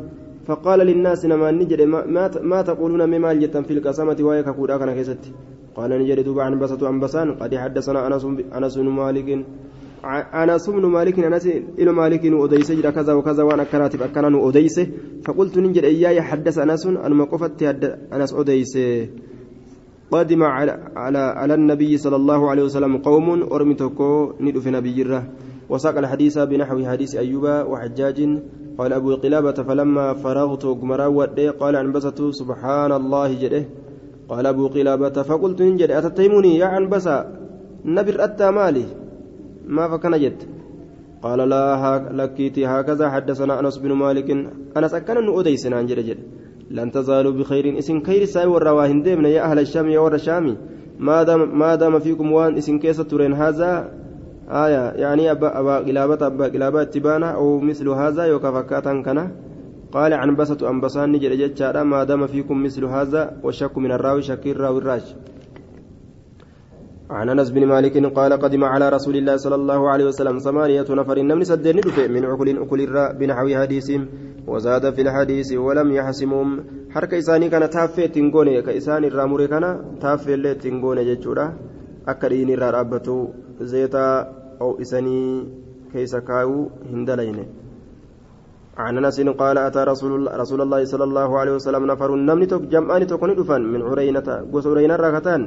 فقال للناس نما نجد ما, ما تقولون مما جتا في القسامة وهي كودا كان كيستي قال نجد دوبا عن بسط عن بسان قد حدثنا أنس أنس بن مالك. أنس بن مالك أنس إلى مالك أديس جرى كذا وكذا وأنا كراتب أكنا أديس. فقلت نجد إياي حدث أنس أن مقفت أنس أديس. قدم على على على النبي صلى الله عليه وسلم قوم أرمتكو ندف نبي جرة. وساق الحديث بنحو حديث أيوب وحجاج قال أبو قلابة فلما فرغت قمراوة قال عنبسة سبحان الله جده. قال أبو قلابة فقلت نجد أتتيمني يا عنبسة نبر أتى مالي. ما فكان جد. قال لا لكيتي هكذا حدثنا أنس بن مالك. أنس أكن أديسنا عن جد لن تزالوا بخير اسم خير ساي والرواهن يا أهل الشام يا ور الشام. ما دام فيكم وان اسم كيسة ترين هذا آية يعني أبا أبا قلابة أبا قلابة تبانا أو مثل هذا يوكا كنا. قال عن بسط أنبسان نجد جتشارا ما دام فيكم مثل هذا والشك من الراوي شكير راوي الراج. عن أنس بن مالك قال قدم على رسول الله صلى الله عليه وسلم ثمانية نفر نمن سدين من عقل عقل الراء بنحو حديثهم. وزاد في الحديث ولم يحسمهم. حركة إساني كان تافي تنقوني كإساني الراموري كان تافي اللي تنقوني جتشورا أكرين الراء رابطو زيتا أو إساني كيس كاو هندلين. عن أنس قال أتى رسول رسول الله صلى الله عليه وسلم نفر نمني توك جمعان توكني دفن من عرينة قوس عرينة راكتان.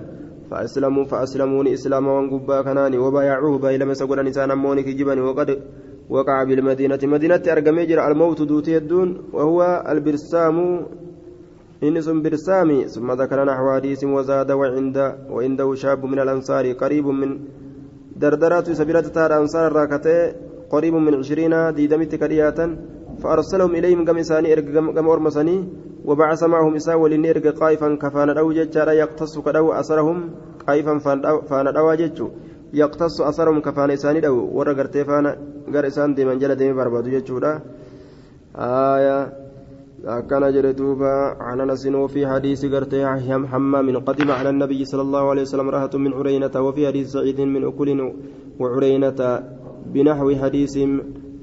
فأسلموا فأسلموني إسلاما وانقبا كناني وبايعوه بايلم سقولا نسان أموني كجبني وقد وقع بالمدينة مدينة أرقمي جرى الموت دوتي الدون وهو البرسام. إنس برسامي ثم ذكر نحو حديث وزاد وعند وعنده شاب من الأنصار قريب من دردرات سبيلة تار أنصار راكتة قريب من عشرين ديدمت كرياتا فأرسلهم إليهم كم إساني كم أرمسني وبعث معهم إساء ولنيرق قائفا كفان أو ججارا يقتص كدو أسرهم قائفا فان أو يقتص أسرهم كفان إساني دو ورى قرتي فان قر إسان ديمن جل ديمن بربادو ججورا آية أكن جري دوبا عن أنس وفي حديث قرتي حمام قدم على النبي صلى الله عليه وسلم رهة من عرينة وفي حديث سعيد من أكل وعرينة بنحو حديث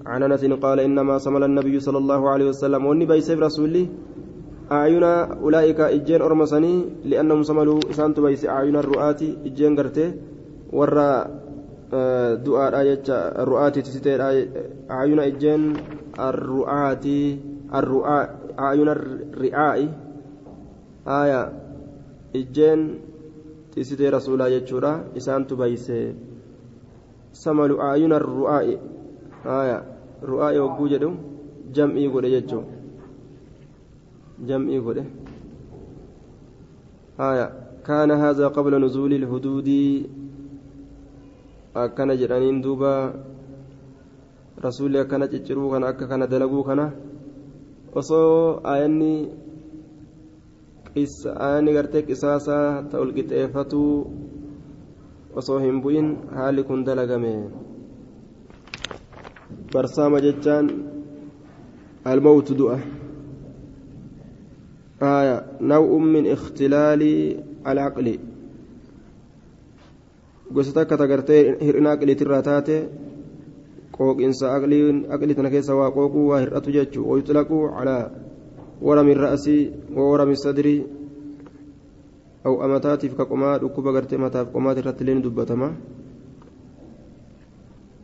عن أنس قال إنما صمل النبي صلى الله عليه وسلم. وني بيسف رسولي أعين أولئك إجين أرمسني لأنهم صملوا إسان تبيس أعين الرؤات إجين قرتي. ورا دعاء آية الرؤات تستير أعين إجين الرؤات الرؤاء أعين الرعاء آية إجين تستير رسولا يجورا إسان تبيس صملوا أعين الرؤاء آية رؤاء وجوجدهم جمعي قول يجو جمعي قول آية كان هذا قبل نزول الحدود akkana jedhaniin duuba rasuulli akkana cicciruu kana akka kana dalaguu kana osoo aayanni aayanni gartee qisaasaa ta'ul qixeeffatuu osoo hin bu'in haalli kun dalagame barsaama jechaan almawtu du'a آية نوع من اختلال العقل tagartee hir'ina aqliitirraa taate qooqinsa aqlii tana keessa waa qooquu waa hir'atu jechuu wayuxlaqu calaa warami ra'asii wawarami sadrii amataatiif ka qomaa dhukkuba gartee mataaf qomaati irratti illee ni dubbatama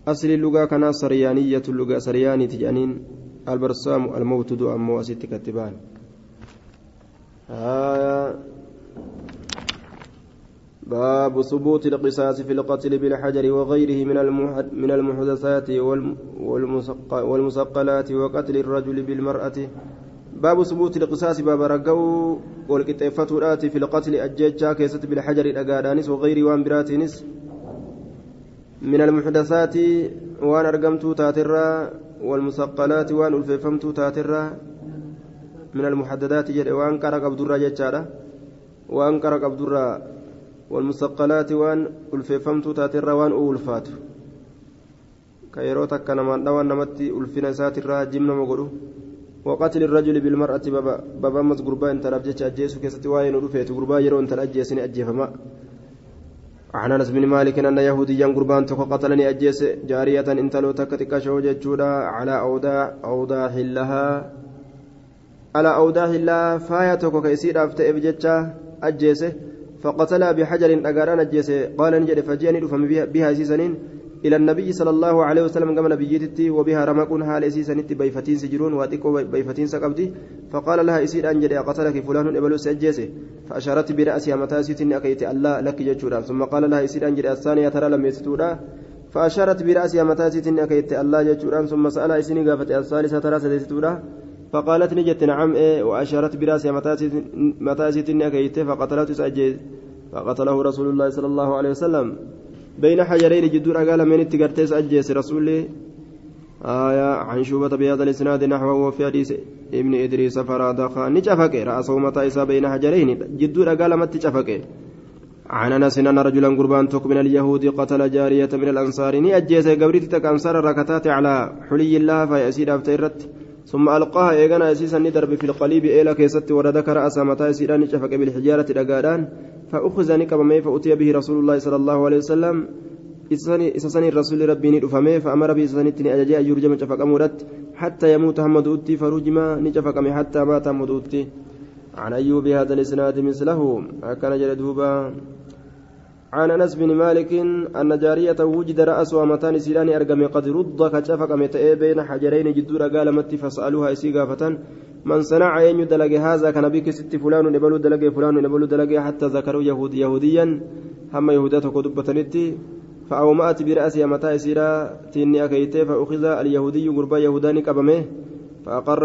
asli lugaa kanaa saryaaniyyatu lugaa saryaaniiti jedhaniin albarsaamu almawtu du'a ammoo asitti kattibaan باب ثبوت القصاص في القتل بالحجر وغيره من من المحدثات والمثقلات وقتل الرجل بالمرأة. باب ثبوت القصاص باب رجو والكتفتات في القتل أججا كيست بالحجر الأقادانس وغير وان براتنس من المحدثات وان أرقمت تاترا والمثقلات وان ألففمت تاترا. من المحددات وان كرق عبد الرجال وان كرق عبد الرجال والمثقلات وان ألفيفمت تاتر وان أولفات كيرو تكا نمان نمتي ألفنا ساتر جمنا مغلو وقتل الرجل بالمرأة بابا بابا مس غربا انت ربجت أجيسو كيستي واين رفيت غربا يرو انت أجيسني أجيفما. عن أنس بن مالك أن يهوديا قربان قتلني أجيس جارية انت لو تكتك شوجة جودا على اوداع اوداع لها على اوداع الله فايا تكو كيسير افتئ بجتشا اجيسه فقتلها بحجر أجاران الجيس قال نجد فجاني رفم بها سيسنين. إلى النبي صلى الله عليه وسلم كما نبيتي وبها رمق حال سيسنت بيفتين سجرون واتقوا بيفتين سقبدي فقال لها إسير أنجد قتلك فلان إبلو سجيس فأشارت برأسها متاسيتني أكيت الله لك جتشورا. ثم قال لها إسير أنجد الثانية ترى لم يستورا. فأشارت برأسها متاسيتني أكيت الله جتشورا. ثم سأل إسني قافت الثالثة ترى سدستورا فقالت نجت نعم إيه وأشارت برأسها متاسيتني أكيت فقتلت سأجيس فقتله رسول الله صلى الله عليه وسلم. بين حجرين جدور قال من اتقرتيس أجيس رسولي آية عن شوبة بهذا الإسناد نحوه وفي حديث ابن إدريس فرادخ نجفك رأسه متى بين حجرين. جدور قال ما تجفك. عن أنس أن رجلا قربان تك من اليهود قتل جارية من الأنصار. ني تك أنصار ركتات على حلي الله فيأسير أفتيرت ثم ألقاها إيغانا أسيسا ندرب في القليب إيلا كيست وردكر أسا متى سيران شفق بالحجارة دقادان فأخذ نكبمي فأتي به رسول الله صلى الله عليه وسلم. إسسني الرسول ربي ندفمي فأمر به إسسنتني أججي أجور جمع شفق أمورت حتى يموت حمد أتي فرجما نشفق حتى مات حمد أتي عن أيوب هذا الإسناد مثله. هكذا جلدوبا عن أنس بن مالك أن جارية وجد راسها متان سيران أرقم قد رد كشفق متئ بين حجرين جدور قال مت فسألوها إسي غافه من صنع ين دلق هذا؟ كان بك ست فلان نبلو دلق فلان نبلو دلق حتى ذكروا يهود يهوديا. هم يهودات كدبتنتي فأومأت برأسها متى سيرا تيني أكيته فأخذ اليهودي قربا يهوداني كبمه فأقر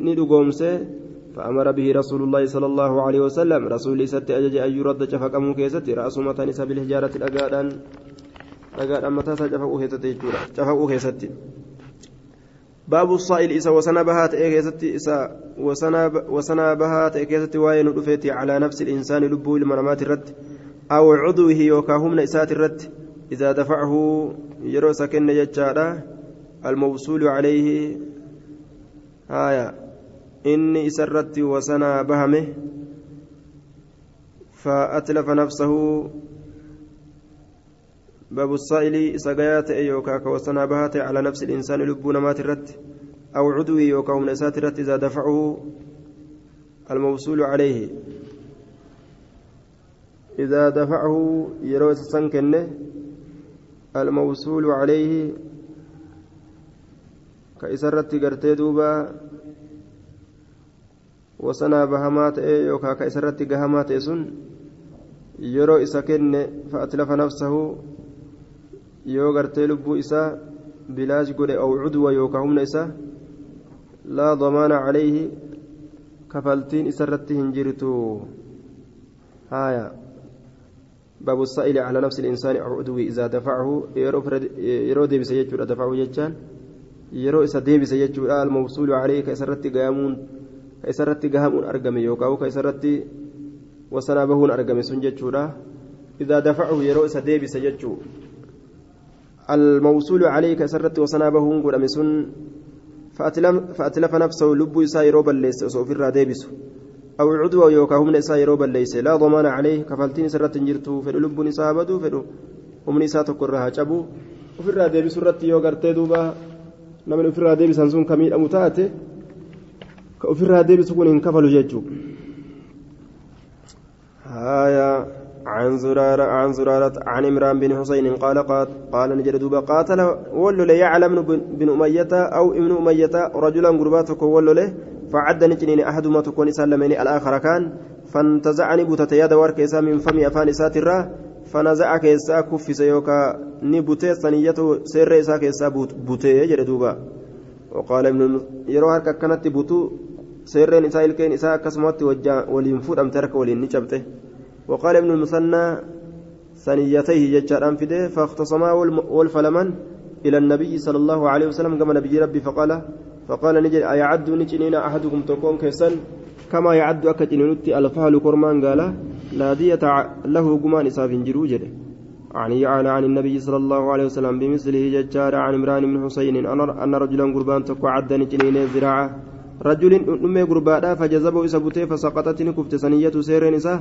ندقومسه. فأمر به رسول الله صلى الله عليه وسلم. رسول ست أجج أن يرد شفقمه كيست رأس متى نسى بالحجارة الأقادان أقادان متى شفقه كيست شفقه كيست. باب الصائل إسا وسنا بهات إيكيست إسا وسنا وسنا بهات إيكيست وين رفيت على نفس الإنسان لبه المنامات الرد. أو عضوه يوكاهم إسات الرد. إذا دفعه يرو سكن يجارة. الموصول عليه. هايا inni isarratti wasanaa bahame فأتلف نفسه باب السائل سقيات يوكا كوسنا بهات على نفس الإنسان لبون مات الرت أو عدوي يوكا من إذا دفعه الموصول عليه إذا دفعه يروي سنكنه الموصول عليه كإسرت قرتي دوبا wasanaa bahamaa ta'e yookaan ka isarratti gahamaa ta'e sun yeroo isa kenne fa'atlafa nafsahu yoo gartee lubbuu isaa bilaash godhe aw cudwa yookaan humna isaa laa damaana calayhi kafaltiin isarratti hin jirtu haaya باب السائل على نفس الإنسان أو عدوه إذا دفعه يرو ديبس يجور دفعه يجان يرو إسا ديبس يجور الموصول عليه كسرت قيامون ka isarratti gahamuun argame yookaan ka isarratti wasanaa bahuun argame sun jechuudha. Idaa dafacu yeroo isa deebise jechuu. الموصول عليه كسرت وصنا بهون قد أمسون فأتلف نفسه لب إسا يروبا ليس وصوف الراديبس أو عدوى يوكا هم إسا يروبا ليس لا ضمان عليه كفلتين سرت جرتو فدو لب نساء بدو فدو هم نساء تقرها جبو وفي الراديبس رت يوغرتي دوبا نمن في الراديبس هنسون كميل أمتاته ka ofirraa deebisu kun hin kafalu jechuudha هايا عن زرارة عن زرارة عن عمران بن حسين قال قال قال نجد دوبا قاتل ولو لا يعلم بن أمية أو ابن أمية رجلا قرباتك ولو له فعد نجنين أحدهما تكون سلمين الآخر كان فانتزعني بوتة يد ورك من فم أفان ساترة فنزع كيسا كفس يوكا نبوتي ثنيته سر كيسا بوتي يجد دوبا وقال ابن يروها كانت بوتو isaa ilkeen isaa akkasumatti waliin fuudhamte harka waliin ni cabxe. وقال ابن المثنى ثنيتيه جتشاران فده فاختصما والفلمن إلى النبي صلى الله عليه وسلم كما نبي ربي فقال فقال نجد أيعد نجنين أحدكم تكون كيسن كما يعد أكجنينتي الفهل كرمان قال لا دية له قمان إساف جروجل عن يعلى عن النبي صلى الله عليه وسلم بمثله ججار عن عمران بن حسين أن رجلا قربان تكو عد نجنين ذراعه رجل أمي قربادا فجذبه إسبته فسقطت نكفت سنية سير نساء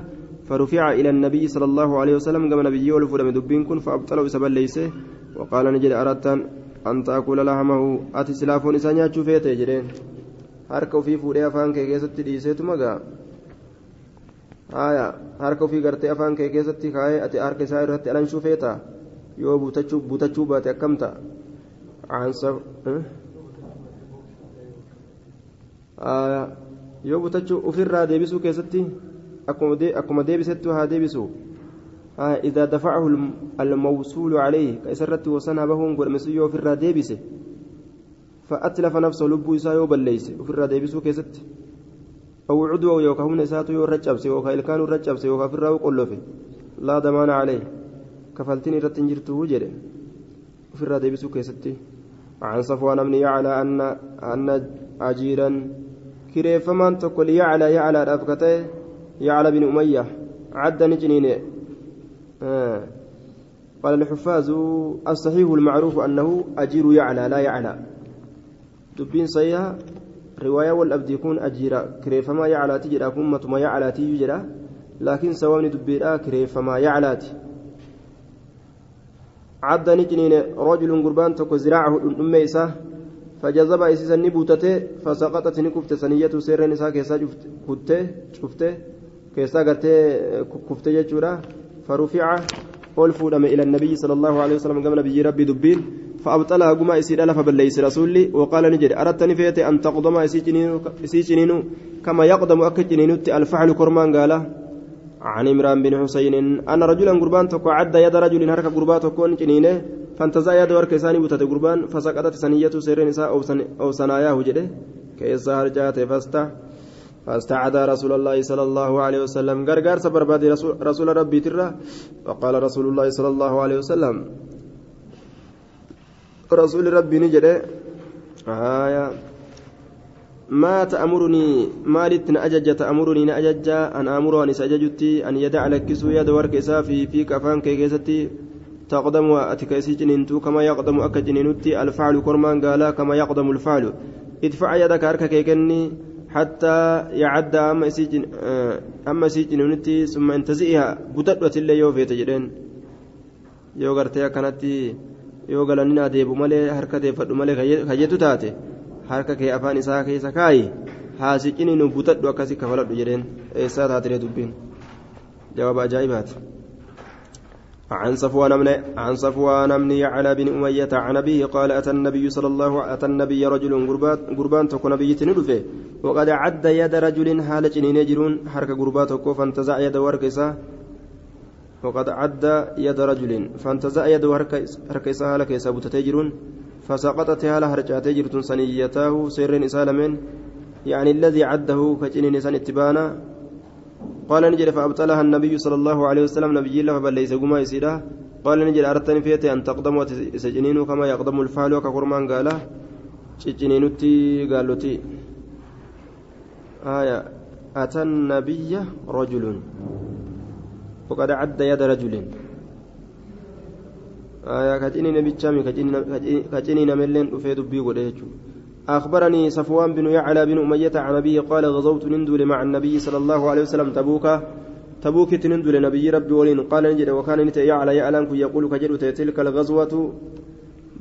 فرفع إلى النبي صلى الله عليه وسلم كما نبي ولفر من دبين كن فأبطله إسبا ليس وقال نجد أردت أن تأكل لحمه أتي سلافون إسانيا شوفيت جرين harka ofii fuudhee afaan kee keessatti dhiiseetu magaa haya harka ofii gartee afaan kee keessatti kaayee ati harka isaa irratti alan shufeeta yoo butachuu baate akkam ta'a yoo butachuu ofirraa deebisuu keessatti akkuma deebisettu haa deebisu إذا دفعه الموصول عليه كأسرت وسنها بهم قل مسيو في الراديبس فأتلف نفسه لبو إسايو بليس وفي الراديبس كيست أو عدوى يوكا نساتو يرجب سيوكا إلكان الرجب سيوكا في الراو قلوفي لا ضمان عليه كفلتني رتنجرته وجري وفي الراديبس كيست عن صفوان بن يعلى أن أن أجيرا kireeffamaan tokko liyaclaa yaclaadhaaf kata'e yacla bin umayya cadda ni قال الحفاظ الصحيح المعروف أنه أجير يعلى لا يعلى sayyaa riwaayaa wal abdii kun ajiira kireeffamaa yaclaati jedha kun matuma yaclaatiyyuu jedha laakiin sawaabni dubbiidha kireeffamaa yaclaati عد نجنين رجل قربان تكو زراعه إساه فجذب إسيسا نبوتته فسقطت نكفت سنية سير نساء كيسا كفته شفته كيسا قرته كفته جتشورا فرفع ألفودم إلى النبي صلى الله عليه وسلم قام نبي ربي دبين فأبطلها قما إسير ألف بليس رسولي وقال نجري أردتني فيتي أن تقدم إسيجنين كما يقدم أكجنين الفحل كرمان قال عن عمران بن حسين أن رجلا قربان تكو عد يد رجل هرك قربان تكون جنينه فانتزع يد ورك ثاني بتت قربان فسقطت ثنية سير نساء أو, سن أو سناياه جده كيسا هرجات فاستع فاستعاد رسول الله صلى الله عليه وسلم. غرغر سبر بعد رسول, ربي ترى. وقال رسول الله صلى الله عليه وسلم. رسول ربي نجده. آية. ما تأمرني مالت أجج تأمرني نأجج. أن أمر أن سأججتي. أن يدع لكسو يد ورك في في كفان كيكيستي تقدم أتكيسي جنينتو كما يقدم أكا جنينتي الفعل كرمان قالا كما يقدم الفعل ادفع يدك أركا كيكني حتى يعد أما سيجن أما سيجنينتي ثم انتزئها بتدوة اللي يوفي تجرين yoo galanina adeebu malee harka deeffadhu malee kayyetu taate harka kee afaan isaa keessa kaayi haasiqini nu butadhu akkasi kafaladhu jedheen eessaa taatire dubbiin jawaaba ajaa'ibaati عن صفوان من عن صفوان بن يعلى بن أمية عن أبيه قال أتى النبي صلى الله عليه أتى النبي رجل قربان تكون نبي تندفه وقد عد يد رجل حال جنين يجرون حركة قربات فانتزع يد وركسه وقد عد يد رجل فانتزع يد وركسه حال كيسا بتتجرون فسقطت هالا هرجاتي جرتون سنيته سر إسالمين يعني الذي عده كجنين سن اتبانا قال نجد فأبطلها النبي صلى الله عليه وسلم. نبي الله فبليس قما يسيرا. قال نجد أردتني فيتي أن تقدم وتسجنين كما يقدم الفعل وكقرمان قال تجنينتي قالوتي. آية. أتى النبي رجل. وقد عد يد رجل. آية. كجنين نبيتشامي كجنين نملين. أفيد بيقول أخبرني صفوان بن يعلى بن أمية عن أبيه قال غزوت نندل مع النبي صلى الله عليه وسلم تبوك تبوك تنندل نبي ربي ولين. قال نجد وكان نت يعلى يعلم يقول كجر تلك الغزوة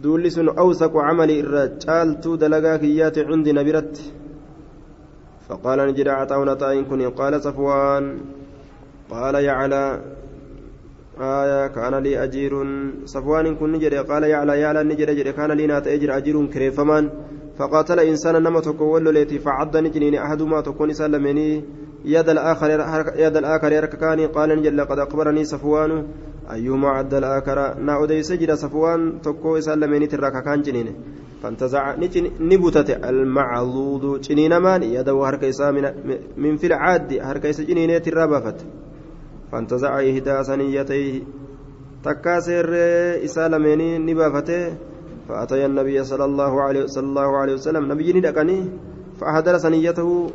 دولس أوثق عمل الرجال دلقا كيات عندي نبرت فقال نجد عطاونا تاين كني قال صفوان قال يعلى آية كان لي أجير. صفوان كن نجد قال يعلى يعلى نجد جد كان لي نات أجر أجير كريفمان. فقاتل إنسانا نما تكون ليتي فعض نجنين أحدهما تكون سلمني يد الآخر يد الآخر يرككاني. قال نجل لقد أخبرني صفوان. أيهما عد الآخر؟ نا أدي سجد صفوان تكو سلمني ترككان جنين. فانتزع نبتت المعضود جنين مان. يده هركيسا من, في العاد. هركيس جنين ترابفت. فانتزع إهدى سنيتيه تكاسر إسالمني نبافته. فأتي النبي صلى الله عليه صلى الله عليه وسلم. نبي ندقني فأحضر سنيته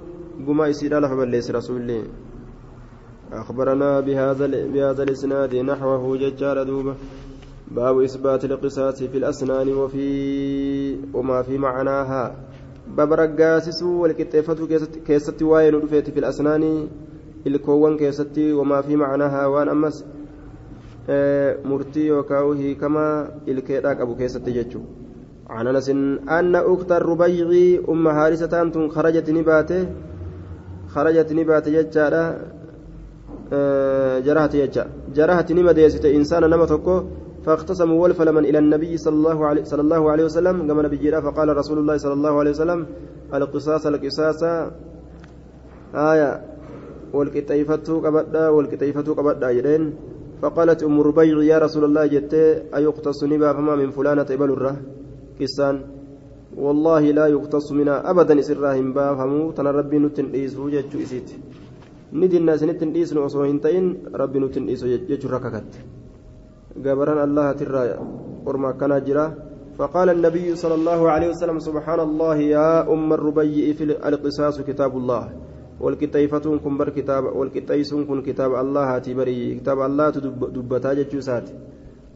قما يسير له فبليس رسول أخبرنا بهذا بهذا الإسناد نحوه ججار دوبة باب إثبات القصاص في الأسنان وفي وما في معناها. باب رقاسس والكتافة كيست واين في الأسنان. الكون كيست وما في معناها. وأن أمس murtii yookaan hiikamaa ilkeedhaa qabu keessatti jechuudha. عن انس ان اخت الربيع ام هارسه أنتم خرجت نباته خرجت نبات ججارة جرهت يجا جرهت نما ديست انسان نما تكو فاختصموا ولفلما إلى النبي صلى الله عليه صلى الله عليه وسلم كما نبي جرا فقال رسول الله صلى الله عليه وسلم القصاص القصاص آية والكتيفة قبدا والكتيفة قبدا يدين فقالت أم ربيع يا رسول الله جت أيقتص نبا فما من فلانة إبل الره كسان والله لا يقتص منا أبدا إسراهم بافهموا تنا ربي نتن إيسو جتشو إسيت. ندي الناس نتن إيسن وصو هنتين ربي نتن إيسو جتشو رككت. الله ترى قرما كان جرا. فقال النبي صلى الله عليه وسلم سبحان الله يا أم الربيع في القصاص كتاب الله. والكتيفتون كن بر كتاب والكتيسون كن كتاب الله هاتي بري. كتاب الله دبتا جتشوسات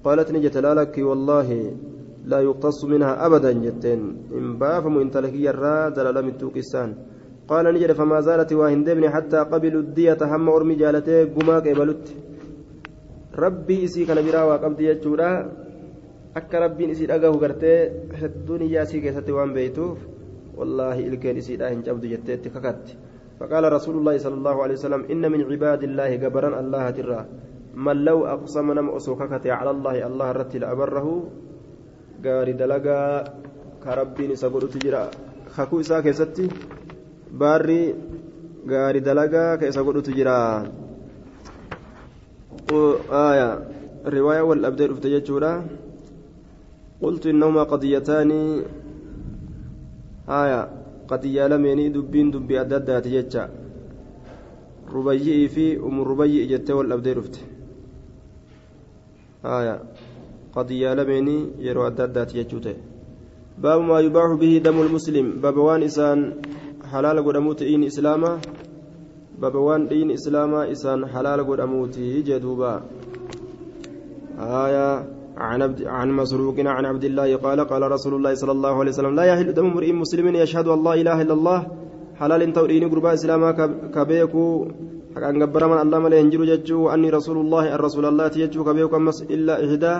قالت نجت لك والله لا يقتص منها أبدا جتين. إن بافم إن تلكي الرا دلالم التوكسان قال نجد فما زالت واهندبني حتى قبلوا الدية هم أرمي جالتي قماك إبلت. ربي إسي كان برا وقبض يجورا akka rabbiin isii dhagahu gartee hedduun iyyaa isii keessatti waan beeytuuf wallaahi ilkeen isiidhaa hin cabdu فقال رسول الله صلى الله عليه وسلم إن من عباد الله جبرا الله ترى من لو أقسم نم على الله الله رتل أبره قاري دلقا كربين سقول تجرى خكو إسا كيستي. باري قاري دلقا كيسا قول تجرى آية. رواية والأبدال افتججورا قلت إنهما قضيتان. آية. قضية لميني دبين دبي أدادات جتشا. ربيئي في أم ربيئي جتة والأبدال افتججورا آية. قضية لميني يرو أدادات يجوته باب ما يباح به دم المسلم. باب وان إسان حلال قدموت إين إسلاما. باب وان دين إسلاما إسان حلال قدموت جدوبا. آية. عن عبد عن مسروق عن عبد الله قال قال رسول الله صلى الله عليه وسلم لا يحل دم امرئ مسلم يشهد أن لا إله إلا الله حلال تورين قربا اسلاما كبيكو حقان قبر من الله ملي هنجر ججو أني رسول الله الرسول الله تججو كبيو كمس إلا إحدى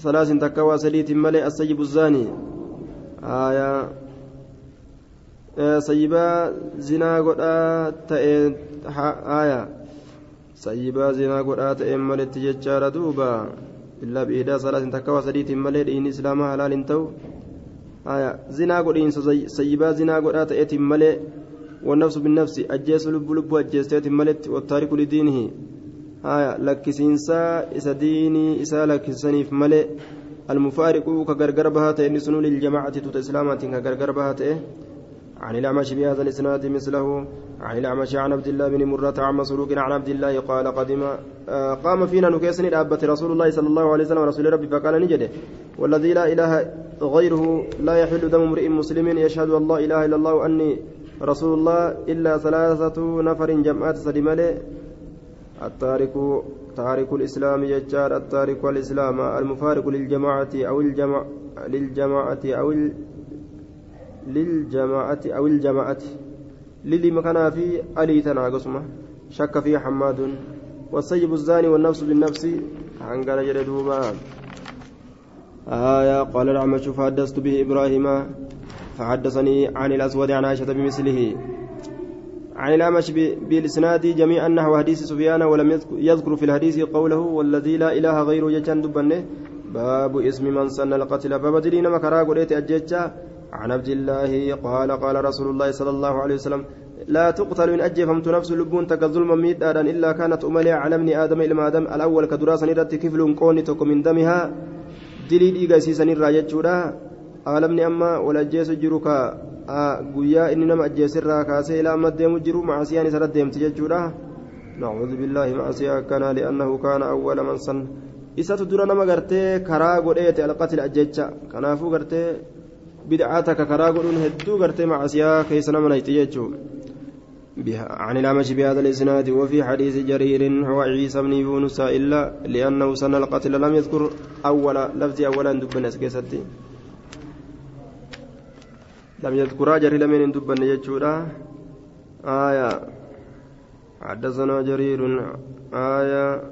ثلاث تكوى سليت ملي السيب الزاني. آية سيبا زنا قد آية. سيبا زنا قد تأم ملي تججار دوبا. إلا بإحدى ثلاث تكوى سليت ملي دين إسلام حلال تو. آية. زنا قد سيبا زنا قد تأتي ملي. والنفس بالنفس أجيس لب لب أجيستيت ملت والتارك لدينه. آية. لكسينسا إسا ديني إسا لكسنيف ملئ المفارق كغرغر بها تئن سنو للجماعة توت إسلامات كغرغر بها عن الأعمش بهذا الإسناد مثله عن الأعمش عن عبد الله بن مرة عن مسروق عن عبد الله قال قدم آه قام فينا نكيسني الأبة رسول الله صلى الله عليه وسلم رسول ربي فقال نجده والذي لا إله غيره لا يحل دم امرئ مسلم يشهد لا إله إلا الله وأني رسول الله إلا ثلاثة نفر جمعات سلمالي التارك تارك الإسلام يجار التارك الإسلام المفارق للجماعة أو الجماعة للجماعة أو للجماعة أو الجماعة. للي مكان في ألي تناقصمة شك فيه حماد. والسيب الزاني والنفس بالنفس. عن قال جلدوبا آية قال الأعمش فحدثت به إبراهيم. فحدثني عن الأسود عن عائشة بمثله. عن الأمش بالإسناد جميعا نحو حديث سفيان ولم يذكر في الحديث قوله والذي لا إله غيره جتان دبنه. باب اسم من سن القتل. باب دلين مكرا قريت أجيتشا. عن عبد الله قال قال رسول الله صلى الله عليه وسلم لا تقتل إن أجفمت نفس لبون تك ظلما ميدادا إلا كانت أملي على ابن آدم إلى آدم الأول كدراسة نرت كفل قوني من دمها دليل إيغا سيسن الراجة aalamni amma wal ajjeesu jiru ka guyyaa inni nama ajjeesirraa kaasee ilaa amma deemu jiru macasiyaan isarra deemti jechuudha نعوذ بالله معصية كان لأنه كان أول من صن إسات درا نما غرتي كرا غديت القتل أججا. كنافو غرتي بدعاتك كرا غدون هدو غرتي معصية كيس نما نيتيجو بها عن الأمش بهذا الإسناد وفي حديث جرير هو عيسى بن يونس إلا لأنه سن القتل لم يذكر أول لفظ أولا دبنا سكيستي لم يذكرا جري لمن دبن يجودا آية حدثنا جرير آية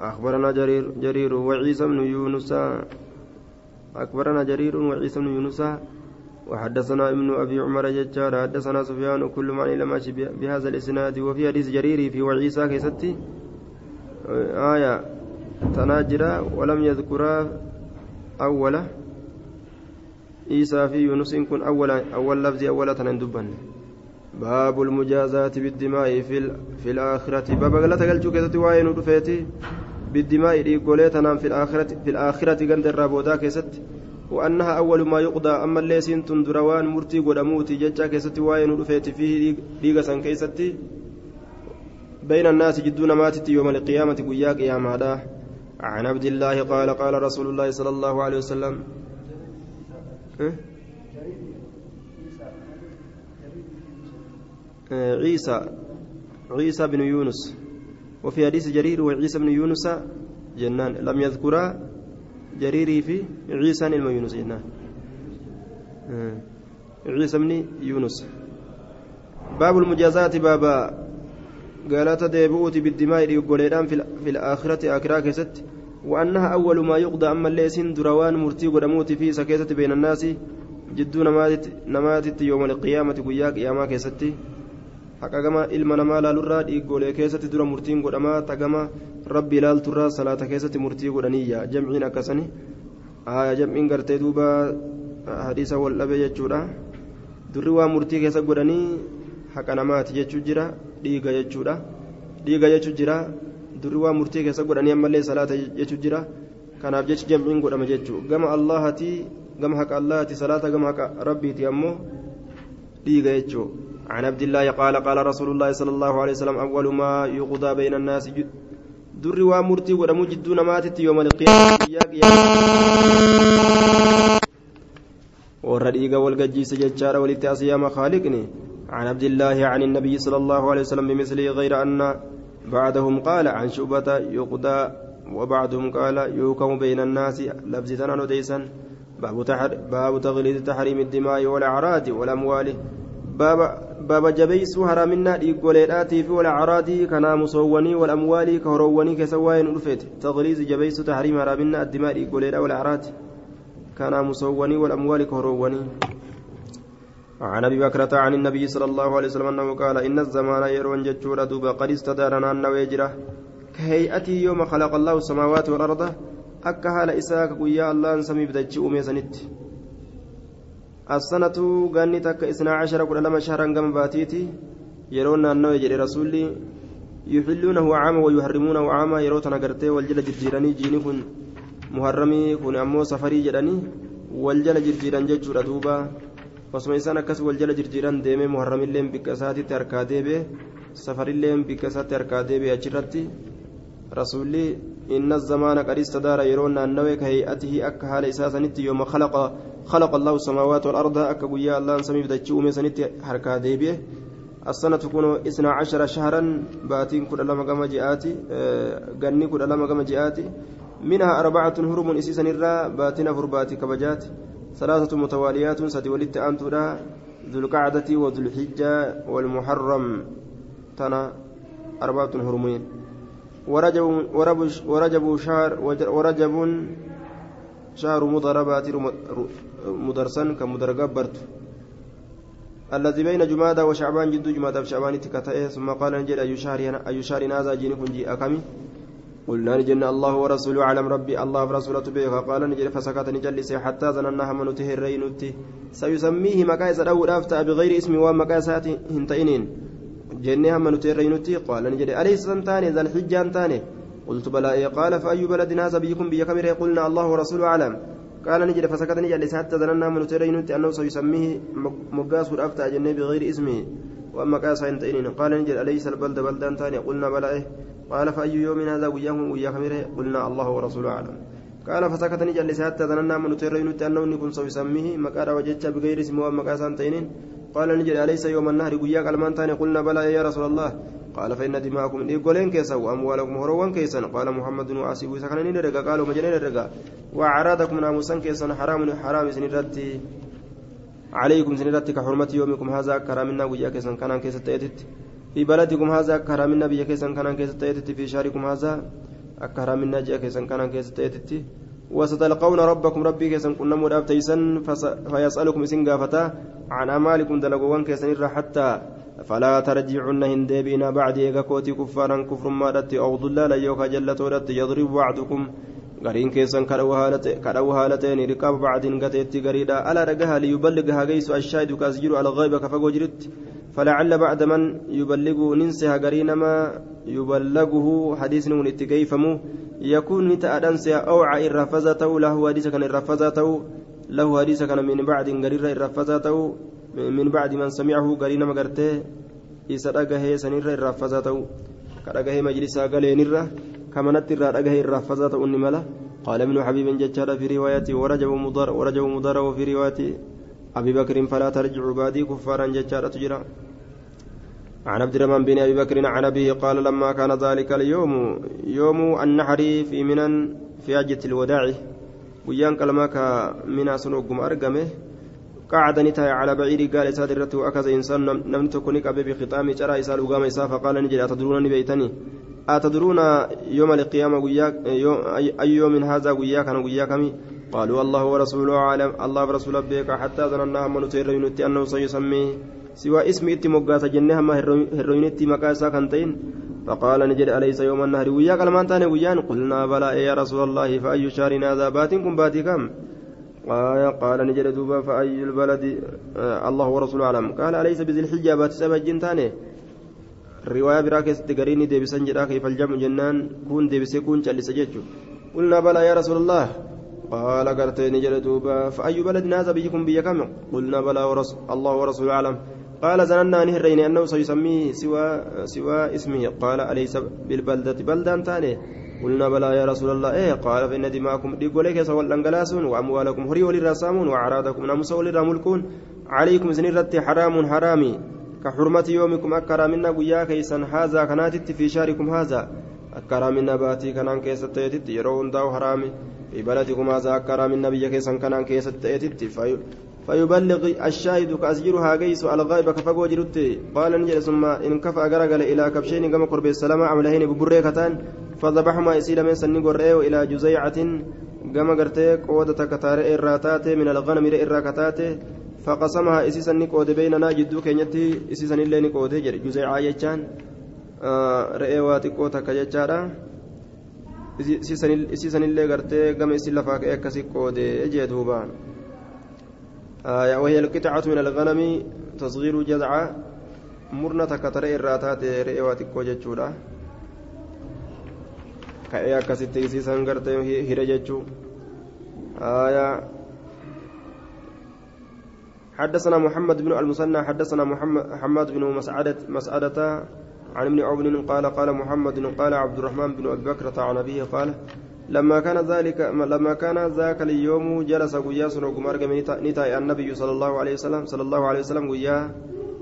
أخبرنا جرير جرير وعيسى بن يونس أخبرنا جرير وعيسى بن يونس. وحدثنا ابن أبي عمر ججار. حدثنا سفيان كل معنى لما بهذا الإسناد. وفي حديث جرير في وعيسى كيستي. آية تناجرا ولم يذكرا أوله عيسى في يونس كن أول أول لفظ أول تندبن باب المجازات بالدماء في في الآخرة. باب قال كيست وين ودفيتي. بالدماء ريقوليتنا في الآخرة في الآخرة قند الرابودا كيست. وأنها أول ما يقضى. أما اللي سنتن دروان مرتي قدموتي ججا كيست. وين ودفيتي فيه ريقا كيست. بين الناس جدون ماتت يوم القيامة قياك يا مادا عن عبد الله قال قال رسول الله صلى الله عليه وسلم. عيسى. عيسى بن يونس. وفي حديث جرير وعيسى بن يونس جنان. لم يذكرا جريري في عيسى ilma يونس. جنان. عيسى بن يونس. باب المجازات بابا. قالت ديبوت بالدماء يقولون في الآخرة آخرة كست وأنها أول ما يقضى أما الليسن دروان مرتي قدموت في سكيتة بين الناس. جدو نماتت يوم القيامة قياك ياما كيستي haqa gama ilma namaa laalurraa dhiiggoolee keessatti dura murtiin godhamaa tagama rabbi ilaalturraa salaata keessatti murtii godhaniyya jamciin akkasani jamciin gartee duuba hadiisa wal dhabe jechuudha durri waa murtii keessa godhanii haqa namaati jechuu jira dhiiga jechuudha dhiiga jechuu jira durri waa murtii keessa godhanii ammallee salaata jechuu jira kanaaf jechi jamciin godhama jechuu gama allahati gama haqa allahati salaata gama haqa rabbiiti ammoo dhiiga jechuu عن عبد الله قال قال رسول الله صلى الله عليه وسلم أول ما يقضى بين الناس دري وامرتي ودمو جدون ماتت يوم القيامة والرديق والقجيس ججار ولتأس يا خالقني. عن عبد الله عن النبي صلى الله عليه وسلم بمثله غير أن بعدهم قال عن شعبة يقضى وبعدهم قال يوكم بين الناس لفظ ثنا ديسا باب, باب تغليظ تحريم الدماء والأعراض والأموال. باب بابا جبيسو هرامنا ديغوليداتي في والأعراضي كنا مسووني والأموال كهرووني كسواين ألفت تغليظ جبيسو تحريم هرامنا الدماء ديغوليدا والأعراض كنا مسووني والأموال كهرووني. عن أبي بكرة عن النبي صلى الله عليه وسلم أنه قال إن الزمان يرون جتشورا دوبا قد استدارنا النويجره كهيئتي يوم خلق الله السماوات والأرض akka haala isaa ka guyyaa allaan samii bitachii uume sanitti السنة غني تك إثنا عشر كل لما شهرا قم باتيتي يرون أنه يجري رسولي يحلونه عاما ويحرمونه عاما يروتنا قرتي والجل جرجيراني جيني كن محرمي كن أمو سفري جراني والجل جرجيران ججورا دوبا osuma isaan akkas wal jala jirjiiran deemee muharramilleen bikka isaatitti harkaa deebee safarilleen bikka isaatti harkaa deebee achirratti rasuulli inna zamaana qad istadaara yeroo naannawee ka hay'atihi akka haala isaa sanitti yooma khalaqa خلق الله السماوات والأرض أكا قويا الله سمي بدأتشي أمي سنتي حركة ديبية. السنة تكون إثنا عشر شهرا باتين كل لما قام جاءتي قني كل لما قام جاءتي منها أربعة هرم إسيسا نرى باتين فرباتي كبجات. ثلاثة متواليات ستي ولدت أنتو ذو القعدة وذو الحجة والمحرم. تنا أربعة هرمين. ورجب ورجب شهر ورجب شهر مضربات مدرسا كمدرقبرت الذي بين جمادى وشعبان جد جمادى وشعبان تكتئه ثم قال نجد أي شهر هذا جينكم جي أكمي. قلنا نجن الله ورسوله علم ربي الله ورسوله به قال نجد فسكت نجلس حتى ظنناها من تهرينتي سيسميه مكايس أو أفتى بغير اسم ومكايسات هنتئنين. جنها من تهرينتي قال نجد أليس سنتاني ذا الحجان تاني قلت بلى قال فأي بلد هذا بيكم بيكمر قلنا الله ورسوله أعلم. قال نجد فسكت نجد حتى ظننا من ترين أنه سيسميه مقاس الأفتى جنة بغير اسمه وأما قاس قال نجد أليس البلد بلدان ثانية؟ قلنا بلى. قال فأي يوم هذا وياه وياه قلنا الله ورسوله أعلم. قال فسكت نجد حتى ظننا من ترين أنه نكون سيسميه مقار وجدت بغير اسمه وأما قاس قال نجد أليس يوم النهر وياه قلمان ثاني قلنا بلى. يا رسول الله؟ قال فإن دماءكم إيقولين كيسا وأموالكم هروان كيسا قال محمد وعسيب سكنين رقا قالوا مجنين رقا وأعراضكم ناموسا كيسا حرام حرام سنرتي عليكم سنرتي كحرمة يومكم هذا كرامنا ويا كيسا كان كيسا تأتت في بلدكم هذا كرامنا بيا كيسا كان كيسا تأتت في شهركم هذا كرامنا جاء كيسا كان كيسا تأتت وستلقون ربكم ربي كيسا كنا مراب تيسن فيسألكم سن عن أمالكم دلقوان كيسا حتى فلا ترجعن هندبينا بعد إيغاكوتي كفارا كفر ما دت أو ضلالا يوكا جلتو دت يضرب بعضكم. غرين كيسان كدو هالتين ركاب بعد قتيت غريدا. ألا رقها ليبلغها قيس الشاهد كاسجر على الغيبة كفقو جرت. فلعل بعد من يبلغ ننسها غرين ما يبلغه حديث من اتكيفمو يكون نتأدنسها أوعى الرفزته له حديث كان الرفزته له حديث كان من بعد غرير الرفزته من بعد من سمعه قرين مقرته إسا رقه سنر الرفزة كرقه مجلسا قلينر كما نتر رقه الرفزة النملة قال ابن حبيب ججال في روايته ورجب مضر ورجب مضر وفي رواية أبي بكر فلا ترجع بعدي كفارا ججال تجرى عن عبد الرحمن بن أبي بكر عن أبيه قال لما كان ذلك اليوم يوم النحر في منن في عجة الوداع ka minaa sun ogguma argame قعد نتاي على بعير قال ساد الرت وأكز إنسان نم تكوني قبل بخطام جرى إسال وقام إسا فقال نجد أتدرون بيتني؟ أتدرون يوم القيامة وياك أي يوم هذا وياك أنا وياك قالوا الله ورسوله عالم الله ورسوله بك حتى ظننا من نتير أنه سيسميه سوى اسم إتي مقاس جنة ما هروينتي مقاسا كنتين فقال نجد أليس يوم النهر وياك لما أنتاني ويان قلنا بلى يا رسول الله فأي شهر هذا؟ باتكم باتي كم قال نجد دوبا فأي البلد آه الله ورسوله أعلم. قال أليس بذي الحجة سبع جنتاني. الرواية براكس تقريني ديبسان جدا كيف الجمع جنان كون ديبسي كون جلس جيتشو. قلنا بلى يا رسول الله. قال قرت نجد دوبا فأي بلد هذا بيكم بيكم قلنا بلى ورسول الله ورسوله أعلم. قال زننا نهرين أنه سيسميه سوى سوى اسمه. قال أليس بالبلدة؟ بلدان تاني قلنا بلى يا رسول الله إيه؟ قال فإن دماءكم ديقوليك سوى الأنجلاسون وأموالكم هري وللرسامون وأعراضكم نمس وللرملكون عليكم سنرت حرام حرامي. كحرمة يومكم أكرامنا قيا كيسا هذا كانت في شاركم هذا. أكرامنا باتي كنان كيست يرون داو حرامي. في بلدكم هذا أكرامنا بيا كيسا كنان كيست فيبلغ الشاهد كأسجرها قيس الغائب كفقو جرت قال نجل ثم إن كفى قرقل إلى كبشين كما قرب السلام عملهين ببريكتان. فذبحهما إسيل من سن قرئه إلى جزيعة كما قرتي قودة كتار إراتات من الغنم إراكتات فقسمها إسيسا نقود بيننا جدو كينيتي إسيسا اللي نقود جزيعة يجان آه رئي واتقو تكججارا إسيسا اللي قرتي كما إسيل لفاك إكسي قود جدوبان آية وهي القطعة من الغنم تصغير جذعة مرنة كتر إراتات رئي واتقو ججورا ka'ee akkasitti isiisan gartee hira jechuu. حدثنا محمد بن المثنى حدثنا محمد بن مسعدة مسعدة عن ابن عون قال قال محمد قال عبد الرحمن بن ابي بكر عن ابيه قال لما كان ذلك لما كان ذاك اليوم جلس قياس نوغم ارجم النبي صلى الله عليه وسلم صلى الله عليه وسلم قيا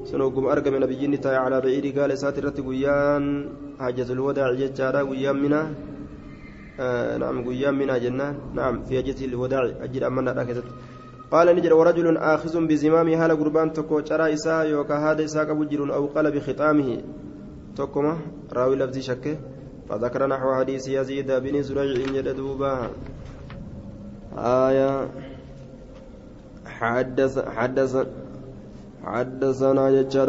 سنوغم ارجم نبي نتاي على بعيد قال ساترت قيان حجة الوداع ججارا قيان منا آه نعم قيام منها جنان نعم في أجة الوداع أجل أمنا راكزت قال نجر ورجل آخذ بزمام هال قربان تكو ترى إساء يوكا هذا إساء بجر أو قال بختامه تكما راوي لفظ شكه. فذكر نحو حديث يزيد بن زريع إن جدوبا آية. حدث حدث حدثنا ججار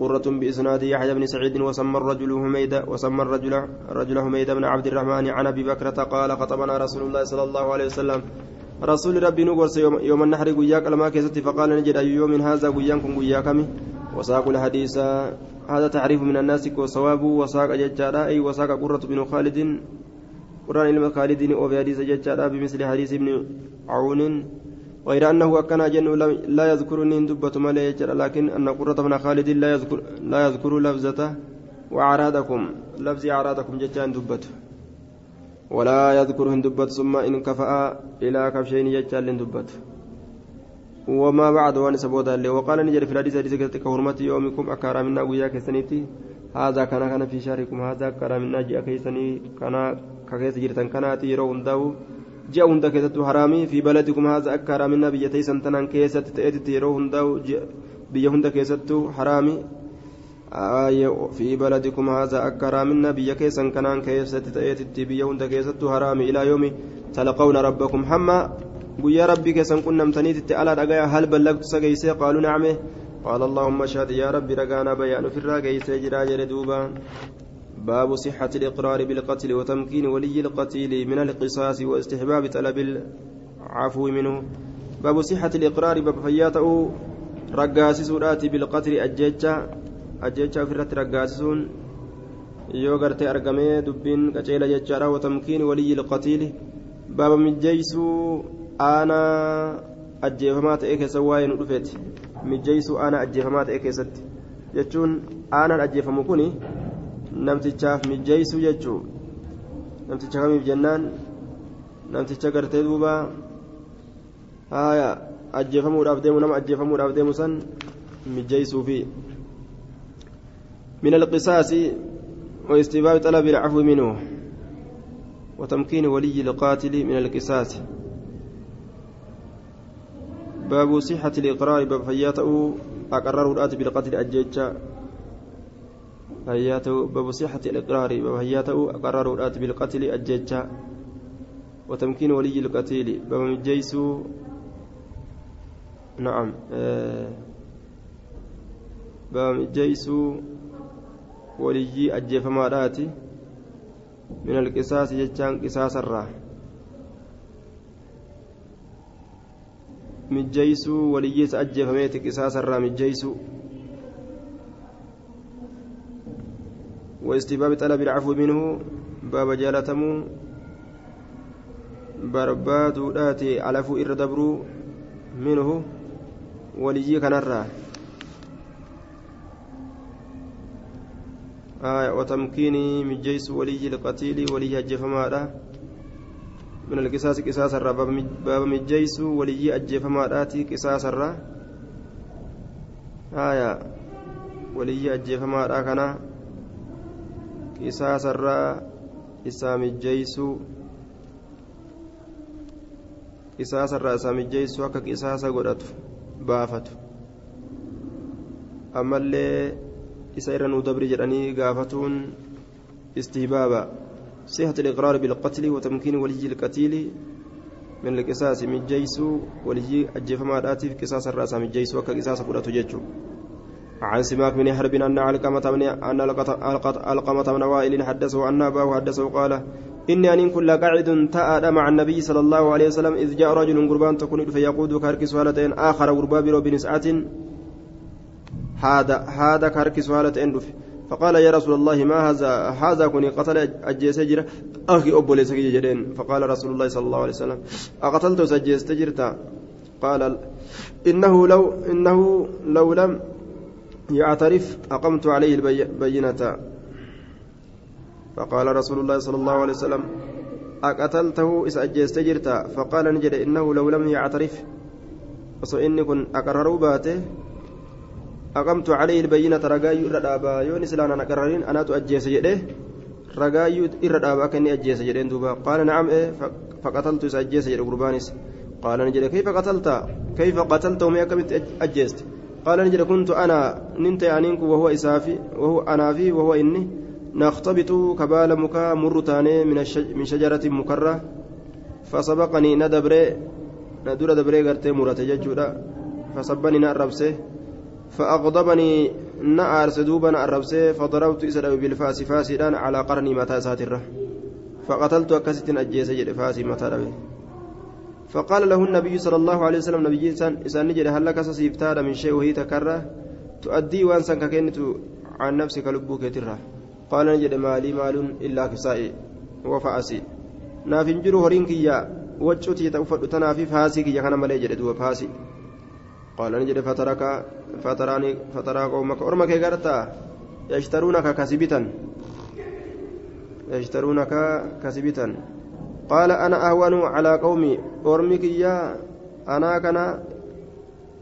قرة بإسناد يحيى بن سعيد وسمى الرجل حميد وسمى الرجل الرجل حميد بن عبد الرحمن عن أبي بكرة قال خطبنا رسول الله صلى الله عليه وسلم. رسول ربي نقرس يوم, النحر قياك لما كيست فقال نجد أي يوم هذا قياكم قياكم وساق الحديث. هذا تعريف من الناس وصواب وساق ججارا أي وساق قرة بن خالد. قرآن علم خالد وفي حديث ججارا بمثل حديث ابن عون. غير أنه أكن جن لا يذكرني دبة مالي لكن أن قرة بن خالد لا يذكر لا يذكر لفظته وأعراضكم. لفظ أعراضكم جتان دبة ولا يذكر دبة ثم إن كفأ إلى كبشين جتان دبة وما بعد وأن سبودا اللي وقال نجر في الحديث حديث كهرمة يومكم أكرمنا ويا كسنيتي. هذا كان كان في شهركم. هذا كرمنا جاء كيسني كان ككيس جرتن كانت يرون داو ji'a hunda keessattuu haraamii fi baladikum haza akka haraaminaa biyya teeysan tanaan keessatti ta'eetitti yeroo hundaa'u biyya hunda keessattuu haraamii fi baladikum haza akka haraaminaa biyya keessan kanaan keessatti ta'eetitti biyya hunda keessattuu haraamii ilaa yoomi talaqawna rabbakum hamma guyyaa rabbii keessan qunnamtaniititti alaa dhagaya hal ballagtu sageysee qaaluu nacme قال اللهم اشهد يا ربي رقانا بيان في الراقي سيجرا جردوبا باب صحة الإقرار بالقتل وتمكين ولي القتيل من القصاص واستحباب طلب العفو منه. باب صحة الإقرار بفياته رقاس سورات بالقتل أججة في فرات رقاسون يوغرت أرقمي دبين كتيل ججارة وتمكين ولي القتيل. باب من جيسو أنا أجيهمات إيكا سواي رفت من جيسو أنا أجيهمات إيكا ست. جتون أنا أجيهمكوني. Namtichaaf mijjeeysuu jechuu namticha kamiif jennaan namticha gartee duuba haya ajjeefamuudhaaf deemu nama ajjeefamuudhaaf deemu san mijjeeysuufi من القصاص واستباب طلب العفو منه وتمكين ولي القاتل من القصاص باب صحة الإقرار باب فياته أقرر الآت بالقتل أجيتشا فياته باب صحة الإقرار باب فياته أقرر بالقتل أجيتشا وتمكين ولي القتيل باب مجيس نعم آه باب مجيس ولي أجيفما من القصاص جتشان قصاص الراه mijjeeysuu waliyyiisa ajjeefameeti qisaasarraa mijjeeysuu. واستباب طلب العفو منه باب جالتمو برباد داتي علفو إردبرو منه ولي كنرى. آية وتمكيني من جيس ولي القتيل ولي الجفماء من القصاص قصاص الرا. باب مجيس ولي أجفما داتي قصاص قصاص الرا إسا مجيس قصاص الرا إسا مجيس وكا قصاص قدت بافت أما اللي إسا إرنو دبري جراني قافتون استهبابا صحة الإقرار بالقتل وتمكين ولي القتيل من القصاص من جيس ولي أجفما داتي في قصاص الرأس من جيس وكقصاص قرأت جيتشو عن سماك بن حرب أن علقمة من أن علقمة من وائل حدثه أن أباه حدثه قال إني أن كل قاعد تأدى مع النبي صلى الله عليه وسلم إذ جاء رجل قربان تكون فيقود كاركس هالتين آخر قربان برو ساعة هذا هذا كاركس هالتين دفه فقال يا رسول الله ما هذا هذا كوني قتل أجيس جرا أخي أبو ليس جدين فقال رسول الله صلى الله عليه وسلم أقتلت سجيس قال إنه لو إنه لو لم يعترف أقمت عليه البينة فقال رسول الله صلى الله عليه وسلم أقتلته؟ إذا أجيس تجرتا فقال نجد إنه لو لم يعترف. إني كن أقرروا باته. أقمت عليه البينة. رقايو إردابا يون سلانا نقررين أنا تؤجيس جده. رقايو إردابا كني أجيس جدين دوبا. قال نعم إيه. فقتلت. سأجيس جده. قربانيس. قال نجد كيف قتلت؟ كيف قتلت وما كمت أجيست قال نجد كنت أنا ننت عنينك وهو إسافي وهو أنا في وهو إني نختبط كبال مكا مرتاني من, من شجرة مكرة فسبقني ندبري ندور دبري غرتي مرتي ججودا فسبني نأربسه فأغضبني نأرس دوبا نأربسي فضربت إسره بالفاس فاسدان على قرني متى ساترة فقتلت أكست أجيس فاسي متى ربي. فقال له النبي صلى الله عليه وسلم نبي إسان نجد هل لك سيفتار من شيء وهي تكره تؤدي وانسا ككنت عن نفسك لبوك تره قال نجد مالي مال إلا كسائي وفأسي نافن جرو هرينك يا وجوتي توفد تنافي فاسي كي كان ملي جد فاسي. قال نجد فترك فتراني فترى قومك أرمك غرتا يشترونك كسبتا. يشترونك كسبتا. قال أنا أهون على قومي. أرمك يا أنا كنا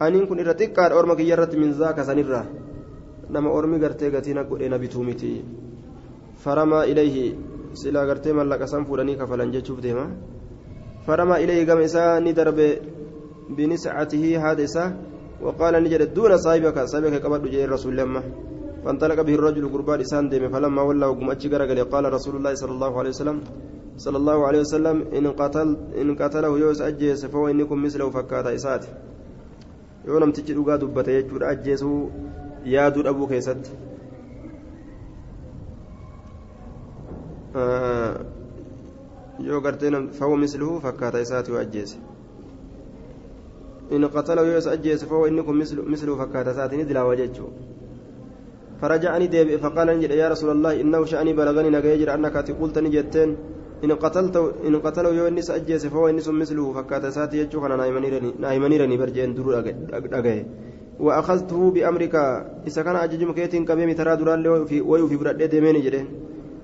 أنين كن إرتك أرمك يرت من ذاك سنرة نما أرمي غرتي غتينا قدنا بتومتي فرما إليه سلا غرتي من لك سنفرني كفلن جتشوف ديما. فرما إليه قام إسا ندرب بنسعته هذا وقال نجد دون صاحبك صاحبك قبل جاء الرسول لما. فانطلق به الرجل قربان إسان ديم فلما ولى وقم أتشقر قال رسول الله صلى الله عليه وسلم صلى الله عليه وسلم إن قتل إن قتله يوس أجيس فهو إنكم مثله فكاتا إسات يونم تجد قاد دبت يجور أجيسه يادو أبو كيست آه misluhu fakkaata isaati yoo ajjeese. In qatalahu yoo isa ajjeese fahu inni kun misluhu fakkaata isaati ni dilaawa jechuu. فرجعني ديب فقال يا رسول الله إنه شأني بلغني نجيجر أنك قلت نجتين إن قتلت إن قتلوا يو إني سأجيس فهو إني مثله فكات ساتي يجوك أنا نايمنيرني برجين درو أجي وأخذته بأمرك إذا كان أجج مكيتين كبيم ترى دران ويوفي برد ديمين جرين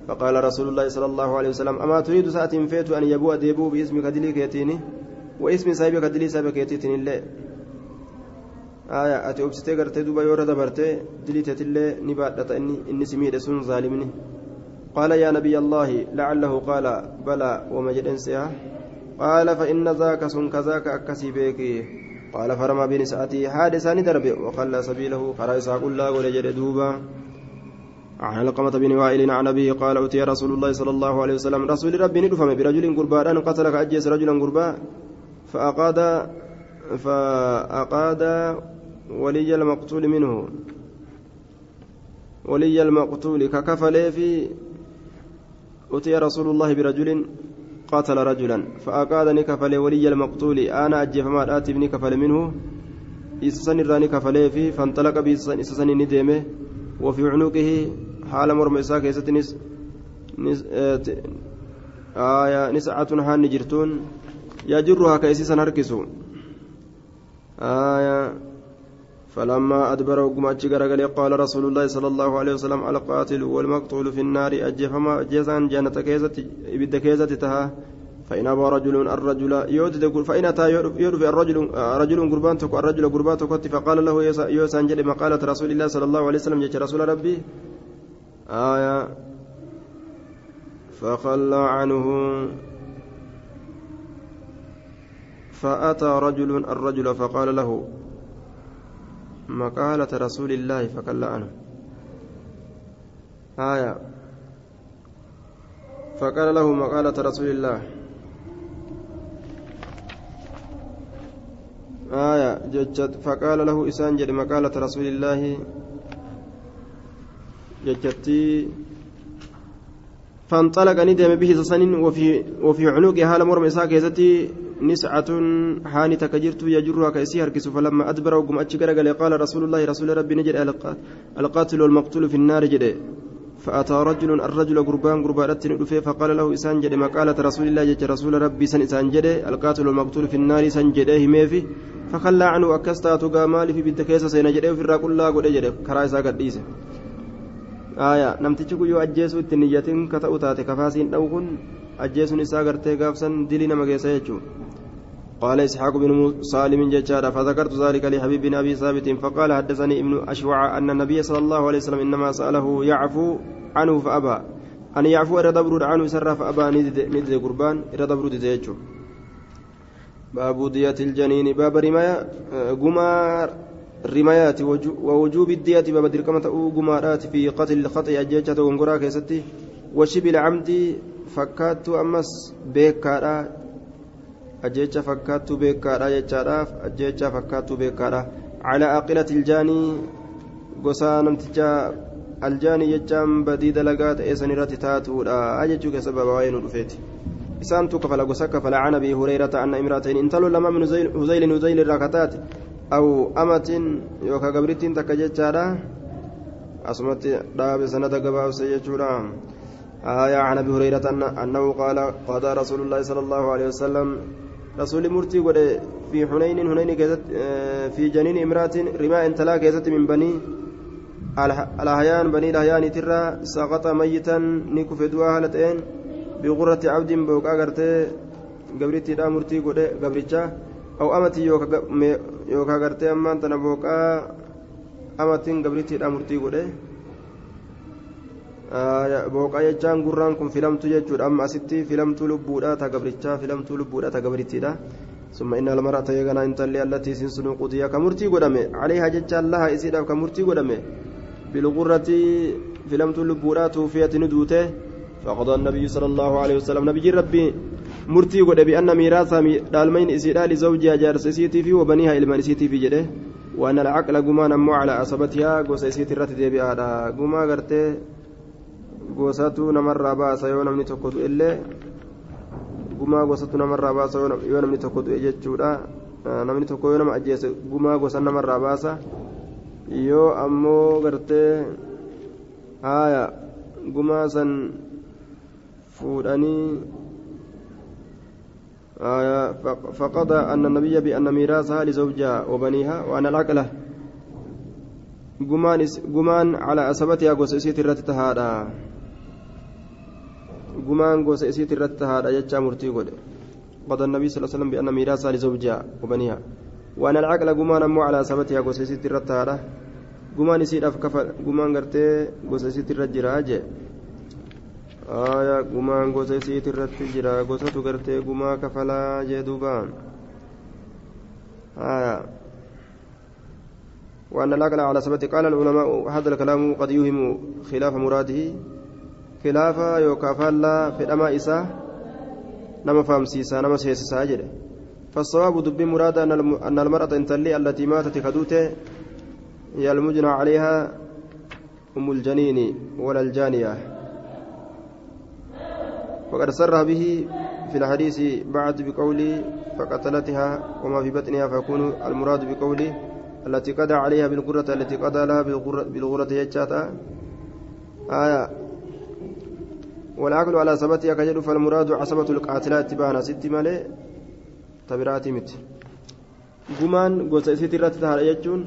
فقال رسول الله صلى الله عليه وسلم أما تريد ساعة فيت أن يبوء ديبو باسمك دليك يتيني واسم صاحبك دلي صاحبك يتيني الله آية أتي أبستي قرتي دوبا يورا دبرتي دلي تتلي نبات إني إني سميد سن ظالمني. قال يا نبي الله لعله قال بلى ومجد انسيها قال فإن ذاك سن كذاك أكسي بيكي قال فرمى بنساته حادثان درب وخلى سبيله فرأس كل ولجد دوبا. عن علقمة بن وائل عن أبيه قال أتي رسول الله صلى الله عليه وسلم رسول ربي ندفم برجل قربان قتل فأجيس رجلا قربا فأقاد فأقاد ولي المقتول منه. ولي المقتول ككفل في أتي رسول الله برجل قاتل رجلا فأقادني كفل ولي المقتول. أنا أجف ما آتي بني كفل منه. إسسن الراني كفل في فانطلق بإسسن نديمه وفي عنقه حال مرمى إساء كيست نس نس آية نسعة هان جرتون. يجرها كيسيسا هركسو. آية فلما أدبر وقمت غرغل قال رسول الله صلى الله عليه وسلم القاتل والمقتول في النار أجفما أجزان جنة كيزة إبد كيزة تها. فإن أبى رجل الرجل يودد فإن أتى يرفع الرجل رجل قربان تك الرجل قربان تك فقال له يوسان جل مقالة رسول الله صلى الله عليه وسلم جل رسول ربي؟ آية. فخلى عنه. فأتى رجل الرجل فقال له مقالة رسول الله فكلا عنه. آية. فقال له مقالة رسول الله. آية. ججت. فقال له إسان جد مقالة رسول الله. ججتي. فانطلق ندم به سسن وفي وفي عنق حال مرم إساك نسعة حاني تكجرت يجرها كيسي هركس فلما أدبر وقم أتشكر قال رسول الله رسول ربي نجد القاتل والمقتول في النار جد. فأتى رجل الرجل قربان قربان ندفه فقال له إسان جد مقالة رسول الله جد رسول ربي سن إسان جد القاتل والمقتول في النار سن جده ميفي فخلى عنه أكستا مالي في بنت كيسة سين في الراقل الله قد جده كرايسا قد آية نمتشي كيو أجيسو التنية كتأو تاتي كفاسين أو كن أجيسون إسا قرتي قافسا دلي نما قال إسحاق بن سالم ججارة فذكرت ذلك لحبيب بن أبي ثابت فقال حدثني ابن أشوع أن النبي صلى الله عليه وسلم إنما سأله يعفو عنه فأبى أن يعفو إرى دبر عنه سر فأبى ندد قربان إرى دبر ديجو باب دية الجنين باب رماية قمار رمايات ووجوب الدية باب دركمة قمارات في قتل الخطأ أجيتشة ونقرا كيستي وشبه العمد فكات أمس بيكارا ajjecha fakkaattuu beekaadha jechaadhaaf ajjecha fakkaattuu beekaadha calaa aqilati iljaanii gosaa namticha aljaanii jechaan badii dalagaa ta'ee san irratti taatuudha jechuu keessa babaayee nu dhufeeti gosa kafala can abi hurayrata anna imraatain intalo lama min huzaylin huzayl irraa kataate aw amatin yookaa gabrittiin takka jechaadha asumatti dhaabe sanada gabaabse jechuudha آية عن أبي هريرة أنه قال قضى رسول الله صلى الله عليه وسلم. رسول مرتي قد في حنين حنين كيست في جنين امرأة رماء تلا كيست من بني الأحيان بني الأحيان ترى سقط ميتا نكف دوا هلتين بغرة عبد بوكا غرتي قبرتي دا مرتي قد قبرتشا أو أمتي يوكا غرتي أمان تنا بوكا أمتين قبرتي دا مرتي قد. Booqaa jechaan gurraan kun filamtu jechuudha. Amma asitti filamtuu lubbuudha ta gabrichaa filamtuu lubbuudha ta gabrittiidha ثم إن المرأة يغنى إن تلي التي سنسن قضية كمرتي قدمي عليها جتشان لها إسيدا كمرتي قدمي بالغرة فلم تلبورا توفيت ندوته فقضى النبي صلى الله عليه وسلم نبي ربي مرتي قد بأن ميراثها دالمين إسيدا لزوجها جارس إسيتي في وبنيها إلمان إسيتي في جده وأن العقل قمان أمو على أصبتها قوس إسيتي رتدي بأهدا قما قرتي gosatu namarraa baasa yoo namni tokko du'e illee gumaa gosatu namarraa baasa yoo namni tokko du'e jechuudha namni tokko yoo nama ajjeese gumaa gosa namarraa baasa yoo ammoo gartee haaya gumaa san fuudhanii آية فقضى أن النبي بأن ميراثها لزوجها وبنيها وأن العقلة قمان على أسبتها قصيصية الرتتها gumaan gosa isiit irratti haadha jechaa murtii godhe. قضى النبي صلى الله عليه وسلم بأن ميراثها لزوجها وبنيها وأن العقل قمان أمو على سبتها قوس إسيت الرتها قمان إسيت أفكفل قمان قرتي قوس إسيت الرجرا جي آية قمان قوس إسيت الرجرا قوسة قرتي قما كفلا جي دوبان آه وأن الأكل على ثبت قال العلماء هذا الكلام قد يوهم خلاف مراده يوكافالا في الأماء إساه نما فهم سيسا نما سيسا جده فالصواب دب مراد أن المرأة انتلي التي ماتت كدوته هي المجنى عليها أم الجنين ولا الجانية وقد سر به في الحديث بعد بقوله فقتلتها وما في بطنها فيكون المراد بقوله التي قضى عليها بالقرة التي قضى لها بالغرة يجاتا آية والعقل على ثبتها كجد فالمراد عصبة القاتلات تبانا ست مالي تبراتي مت gumaan gosa isiit irratti tahaadha jechuun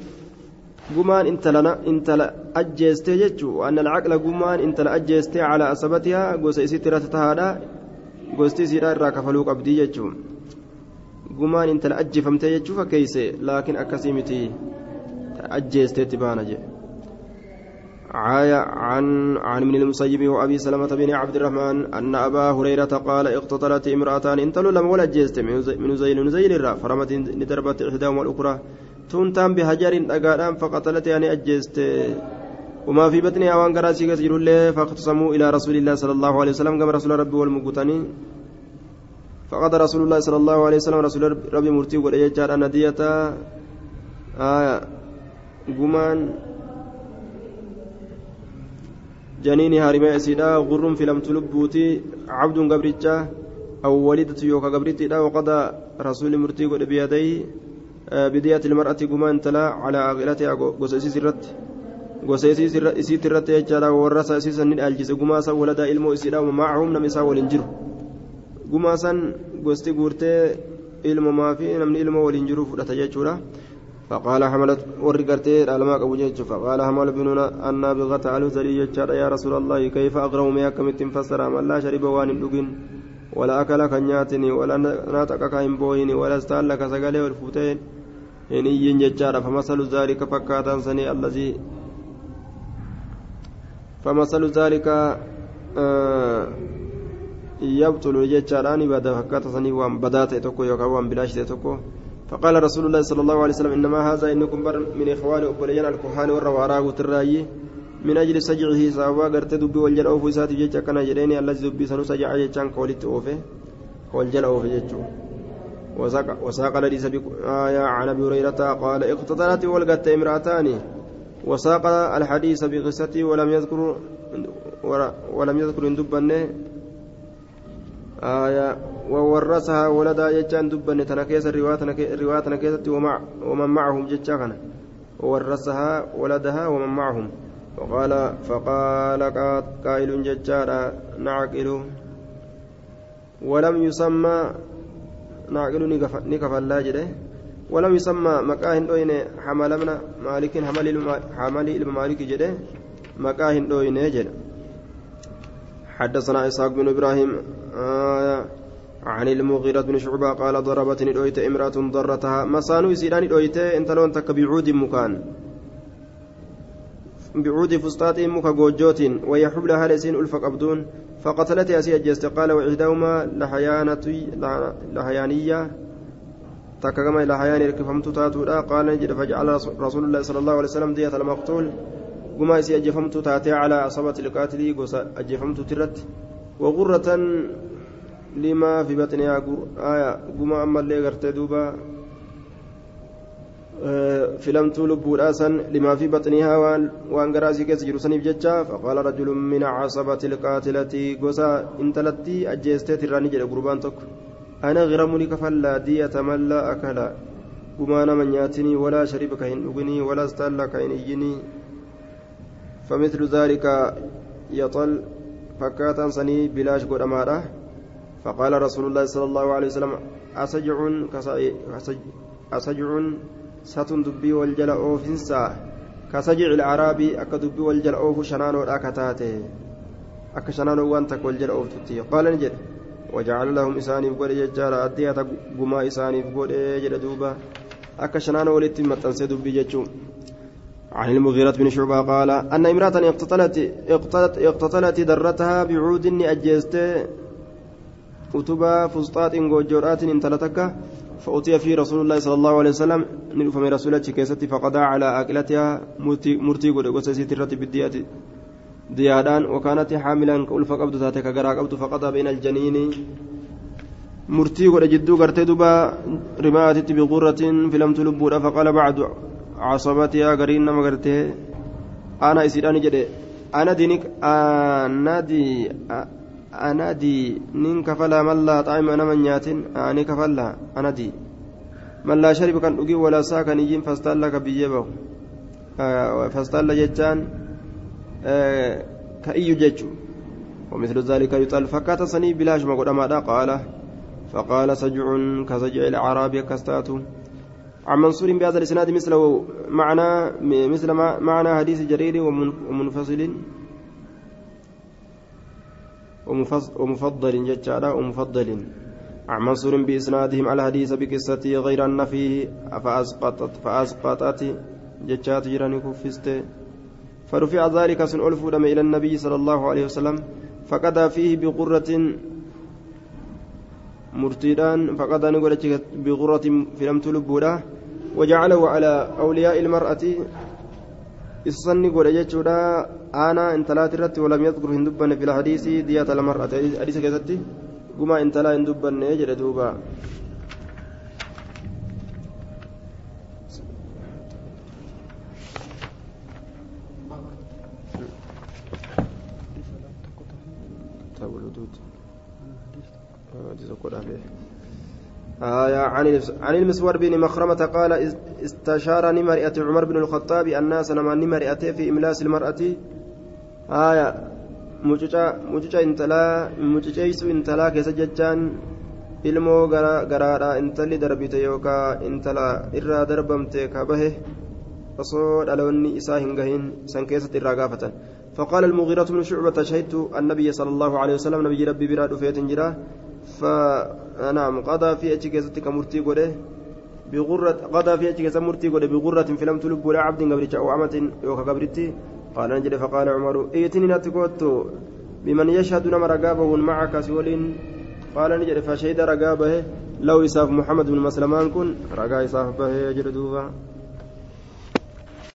gumaan intala ajjeestee jechuu waan alcaqla gumaan intala ajjeestee calaa asabatihaa gosa isiit irratti tahaadha gosti isiidha irraa kafaluu qabdii jechuun gumaan intala ajjeefamtee jechuu fakkeeyse laakiin akkasii miti ajjeesteetti baana jedhe عاية عن عن من المسيب وابي سلمة بن عبد الرحمن أن أبا هريرة قال اقتتلت امرأتان انتلوا لم ولا جيست من زين زين الرا فرمت ندربت إحداهما الأخرى. تنتم بهجر اقادام فقتلت يعني أجيست. وما في بطنها وان قراسي كثير فاختصموا إلى رسول الله صلى الله عليه وسلم كما رسول ربي والمقتني. فقد رسول الله صلى الله عليه وسلم رسول ربي مرتي وقال يجار أن دية آية قمان جنيني هارمي أسيدا غر في لم تلبوتي عبد قبرتشا أو والدة يوكا قبرتي وقضى رسول مرتي قد بيديه بدية المرأة قمان تلا على عقلتها قصيصي سرت قصيصي سرت الرت يجارا ورسا سيسا نالجس قماسا ولدا علمو إسيدا ومعهم نمسا ولنجر. قماسا قستي قورتي ilma maafi namni ilma waliin jiru fudhata jechuudha فقال حملت ورقرتي على أبو جيج فقال حمل بن النابغة على زري يا رسول الله كيف أقرأ مياك متن فسر؟ من لا شرب وان لقين ولا أكل كنياتني ولا ناتك كاين بوهني ولا استال سقالي والفوتين. إن إيين ججارة فمثل ذلك فكاتا سني الذي فمثل ذلك آه يبطل ججاران بدا فكاتا سني وان بدات تكو يوكا وان بلاش تكو. فقال رسول الله صلى الله عليه وسلم إنما هذا إنكم بر من إخوان أبليان الكهان والرواراه تراي من أجل سجعه سوا قرت دبي والجل أوفو ساتي جيتشا كان جريني الذي دبي سنو سجع جيتشان قولت أوفي والجل أوفي جيتشو وساق الحديث آية عن أبي هريرة قال اقتتلت والقت امرأتان. وساق الحديث بقصته ولم يذكر ولم يذكر دبنه آية وورثها ولدا جتان دبن تنكيس الرواية تنكيست ومع ومن معهم جتان وورثها ولدها ومن معهم. وقال فقال قائل ججارا نعقل. ولم يسمى نعقل نكف الله جده. ولم يسمى مكاهن دوين حمل من مالك حمل المالك جده. مكاهن دوين جده. حدثنا إسحاق بن إبراهيم آه عن المغيرة بن شعبة قال ضربتني دويت امرأة ضرتها. مسانو يسيراني دويت انت لون تك بعود مكان. بعود فسطاط مكا جوجوت وهي حبلها لسين ألف قبدون فقتلت أسي أجست قال وإحداهما لحيانتي لحيانية. تككما إلى حيان ركفمت تاتودا. قال فجعل رسول الله صلى الله عليه وسلم دية المقتول. قما إسي أجفمت تاتي على عصبة القاتل أجفمت ترت. وغرة لما في بطنها آية قما أما اللي غرت دوبا فلمت لبو الأسن لما في بطنها وان قراسي كيس جرسني بججا فقال رجل من عصبة القاتلة قصا انتلتي أجيستي تراني جل قربان تك أنا غرمني كفلا دية من لا أكل قما من ياتني ولا شرب كهن أغني ولا استال كهن إجني فمثل ذلك يطل فكاتا سني بلاش قد أماره فقال رسول الله صلى الله عليه وسلم أسجع أسجع ستن دبي والجل أوفنسا كسجع الأعرابي أكا دبي والجل أوف شنانو أكتاته. أكا شنانو وانتك والجل أوفتي قال نجد. وجعل لهم إساني بقول ججارة. أدية قما إساني بقول جل دوبا. أكا شنانو ولتي متنسي دبي ججو. عن المغيرة بن شعبة قال أن امرأة اقتتلت اقتتلت, اقتتلت درتها بعود utubaa fusxaaxiin goojjoodhaatiin intala takka فأتي في رسول الله صلى الله عليه وسلم نلفم رسولة كيستي فقضى على أكلتها مرتي قد وسيسيت الرتب بالديات ديادان وكانت حاملا كألف قبض ذاتك قرأ قبض فقضى بين الجنين. مرتي قد جدو قرتي دبا رماتت بغرة فلم تلبودا فقال بعد عصبتها قرين نما قرتي أنا إسيراني جدي. أنا دينك أنا دي أنا دي نين كفلا ملا طعم أنا من ياتين. أنا كفلا أنا دي. من لا شرب كان أجي ولا ساكن يجين فاستال لك بيجبه آه فاستال جتان آه كأي جتشو. ومثل ذلك يطال. فكات سني بلاش ما قد قال. فقال سجع كسجع الأعراب كستاتو عن منصور بهذا الإسناد مثله معنى مثل معنى حديث جرير ومنفصل. ومفضل ججارا ومفضل. عن منصور بإسنادهم على حديث بقصته غير أن فيه فأسقطت فأسقطت ججات جيراني كفست. فرفع ذلك سن ألفودم إلى النبي صلى الله عليه وسلم فقضى فيه بقرة مرتدان فقضى نقول بغرة في لم تلبوده وجعله على أولياء المرأة إصني جتشودا أنا انتلات الرت ولم يذكر هندبا في الحديث ديات المرأة حديث كذتي قما انتلا هندبا يجد دوبا آية عن المسور بن مخرمة قال استشارني مرئة عمر بن الخطاب الناس لما نمرئته في إملاس المرأة آية mucuca intalaa mucuceessu intalaa keessa jechaan ilmoo garaadha intalli darbite yookaan intala irraa darbamte ka bahe osoo dhaloonni isaa hin gahin san keessatti irraa gaafatan فقال المغيرة بن شعبة شهدت النبي صلى الله عليه وسلم نبي ربي براد فيت جرا فنعم قضى في أجهزة كمرتي قده بغرة قضى في أجهزة مرتي قده بغرة في لم تلب ولا عبد قبرتي أو عمة يوكا قبرتي قال نجد فقال عمر ائتني نتقوت بمن يشهد نما رقابه معك سولين قال نجد فشهد رقابه لو يساف محمد بن مسلمان كن رقا يساف به يجد دوبا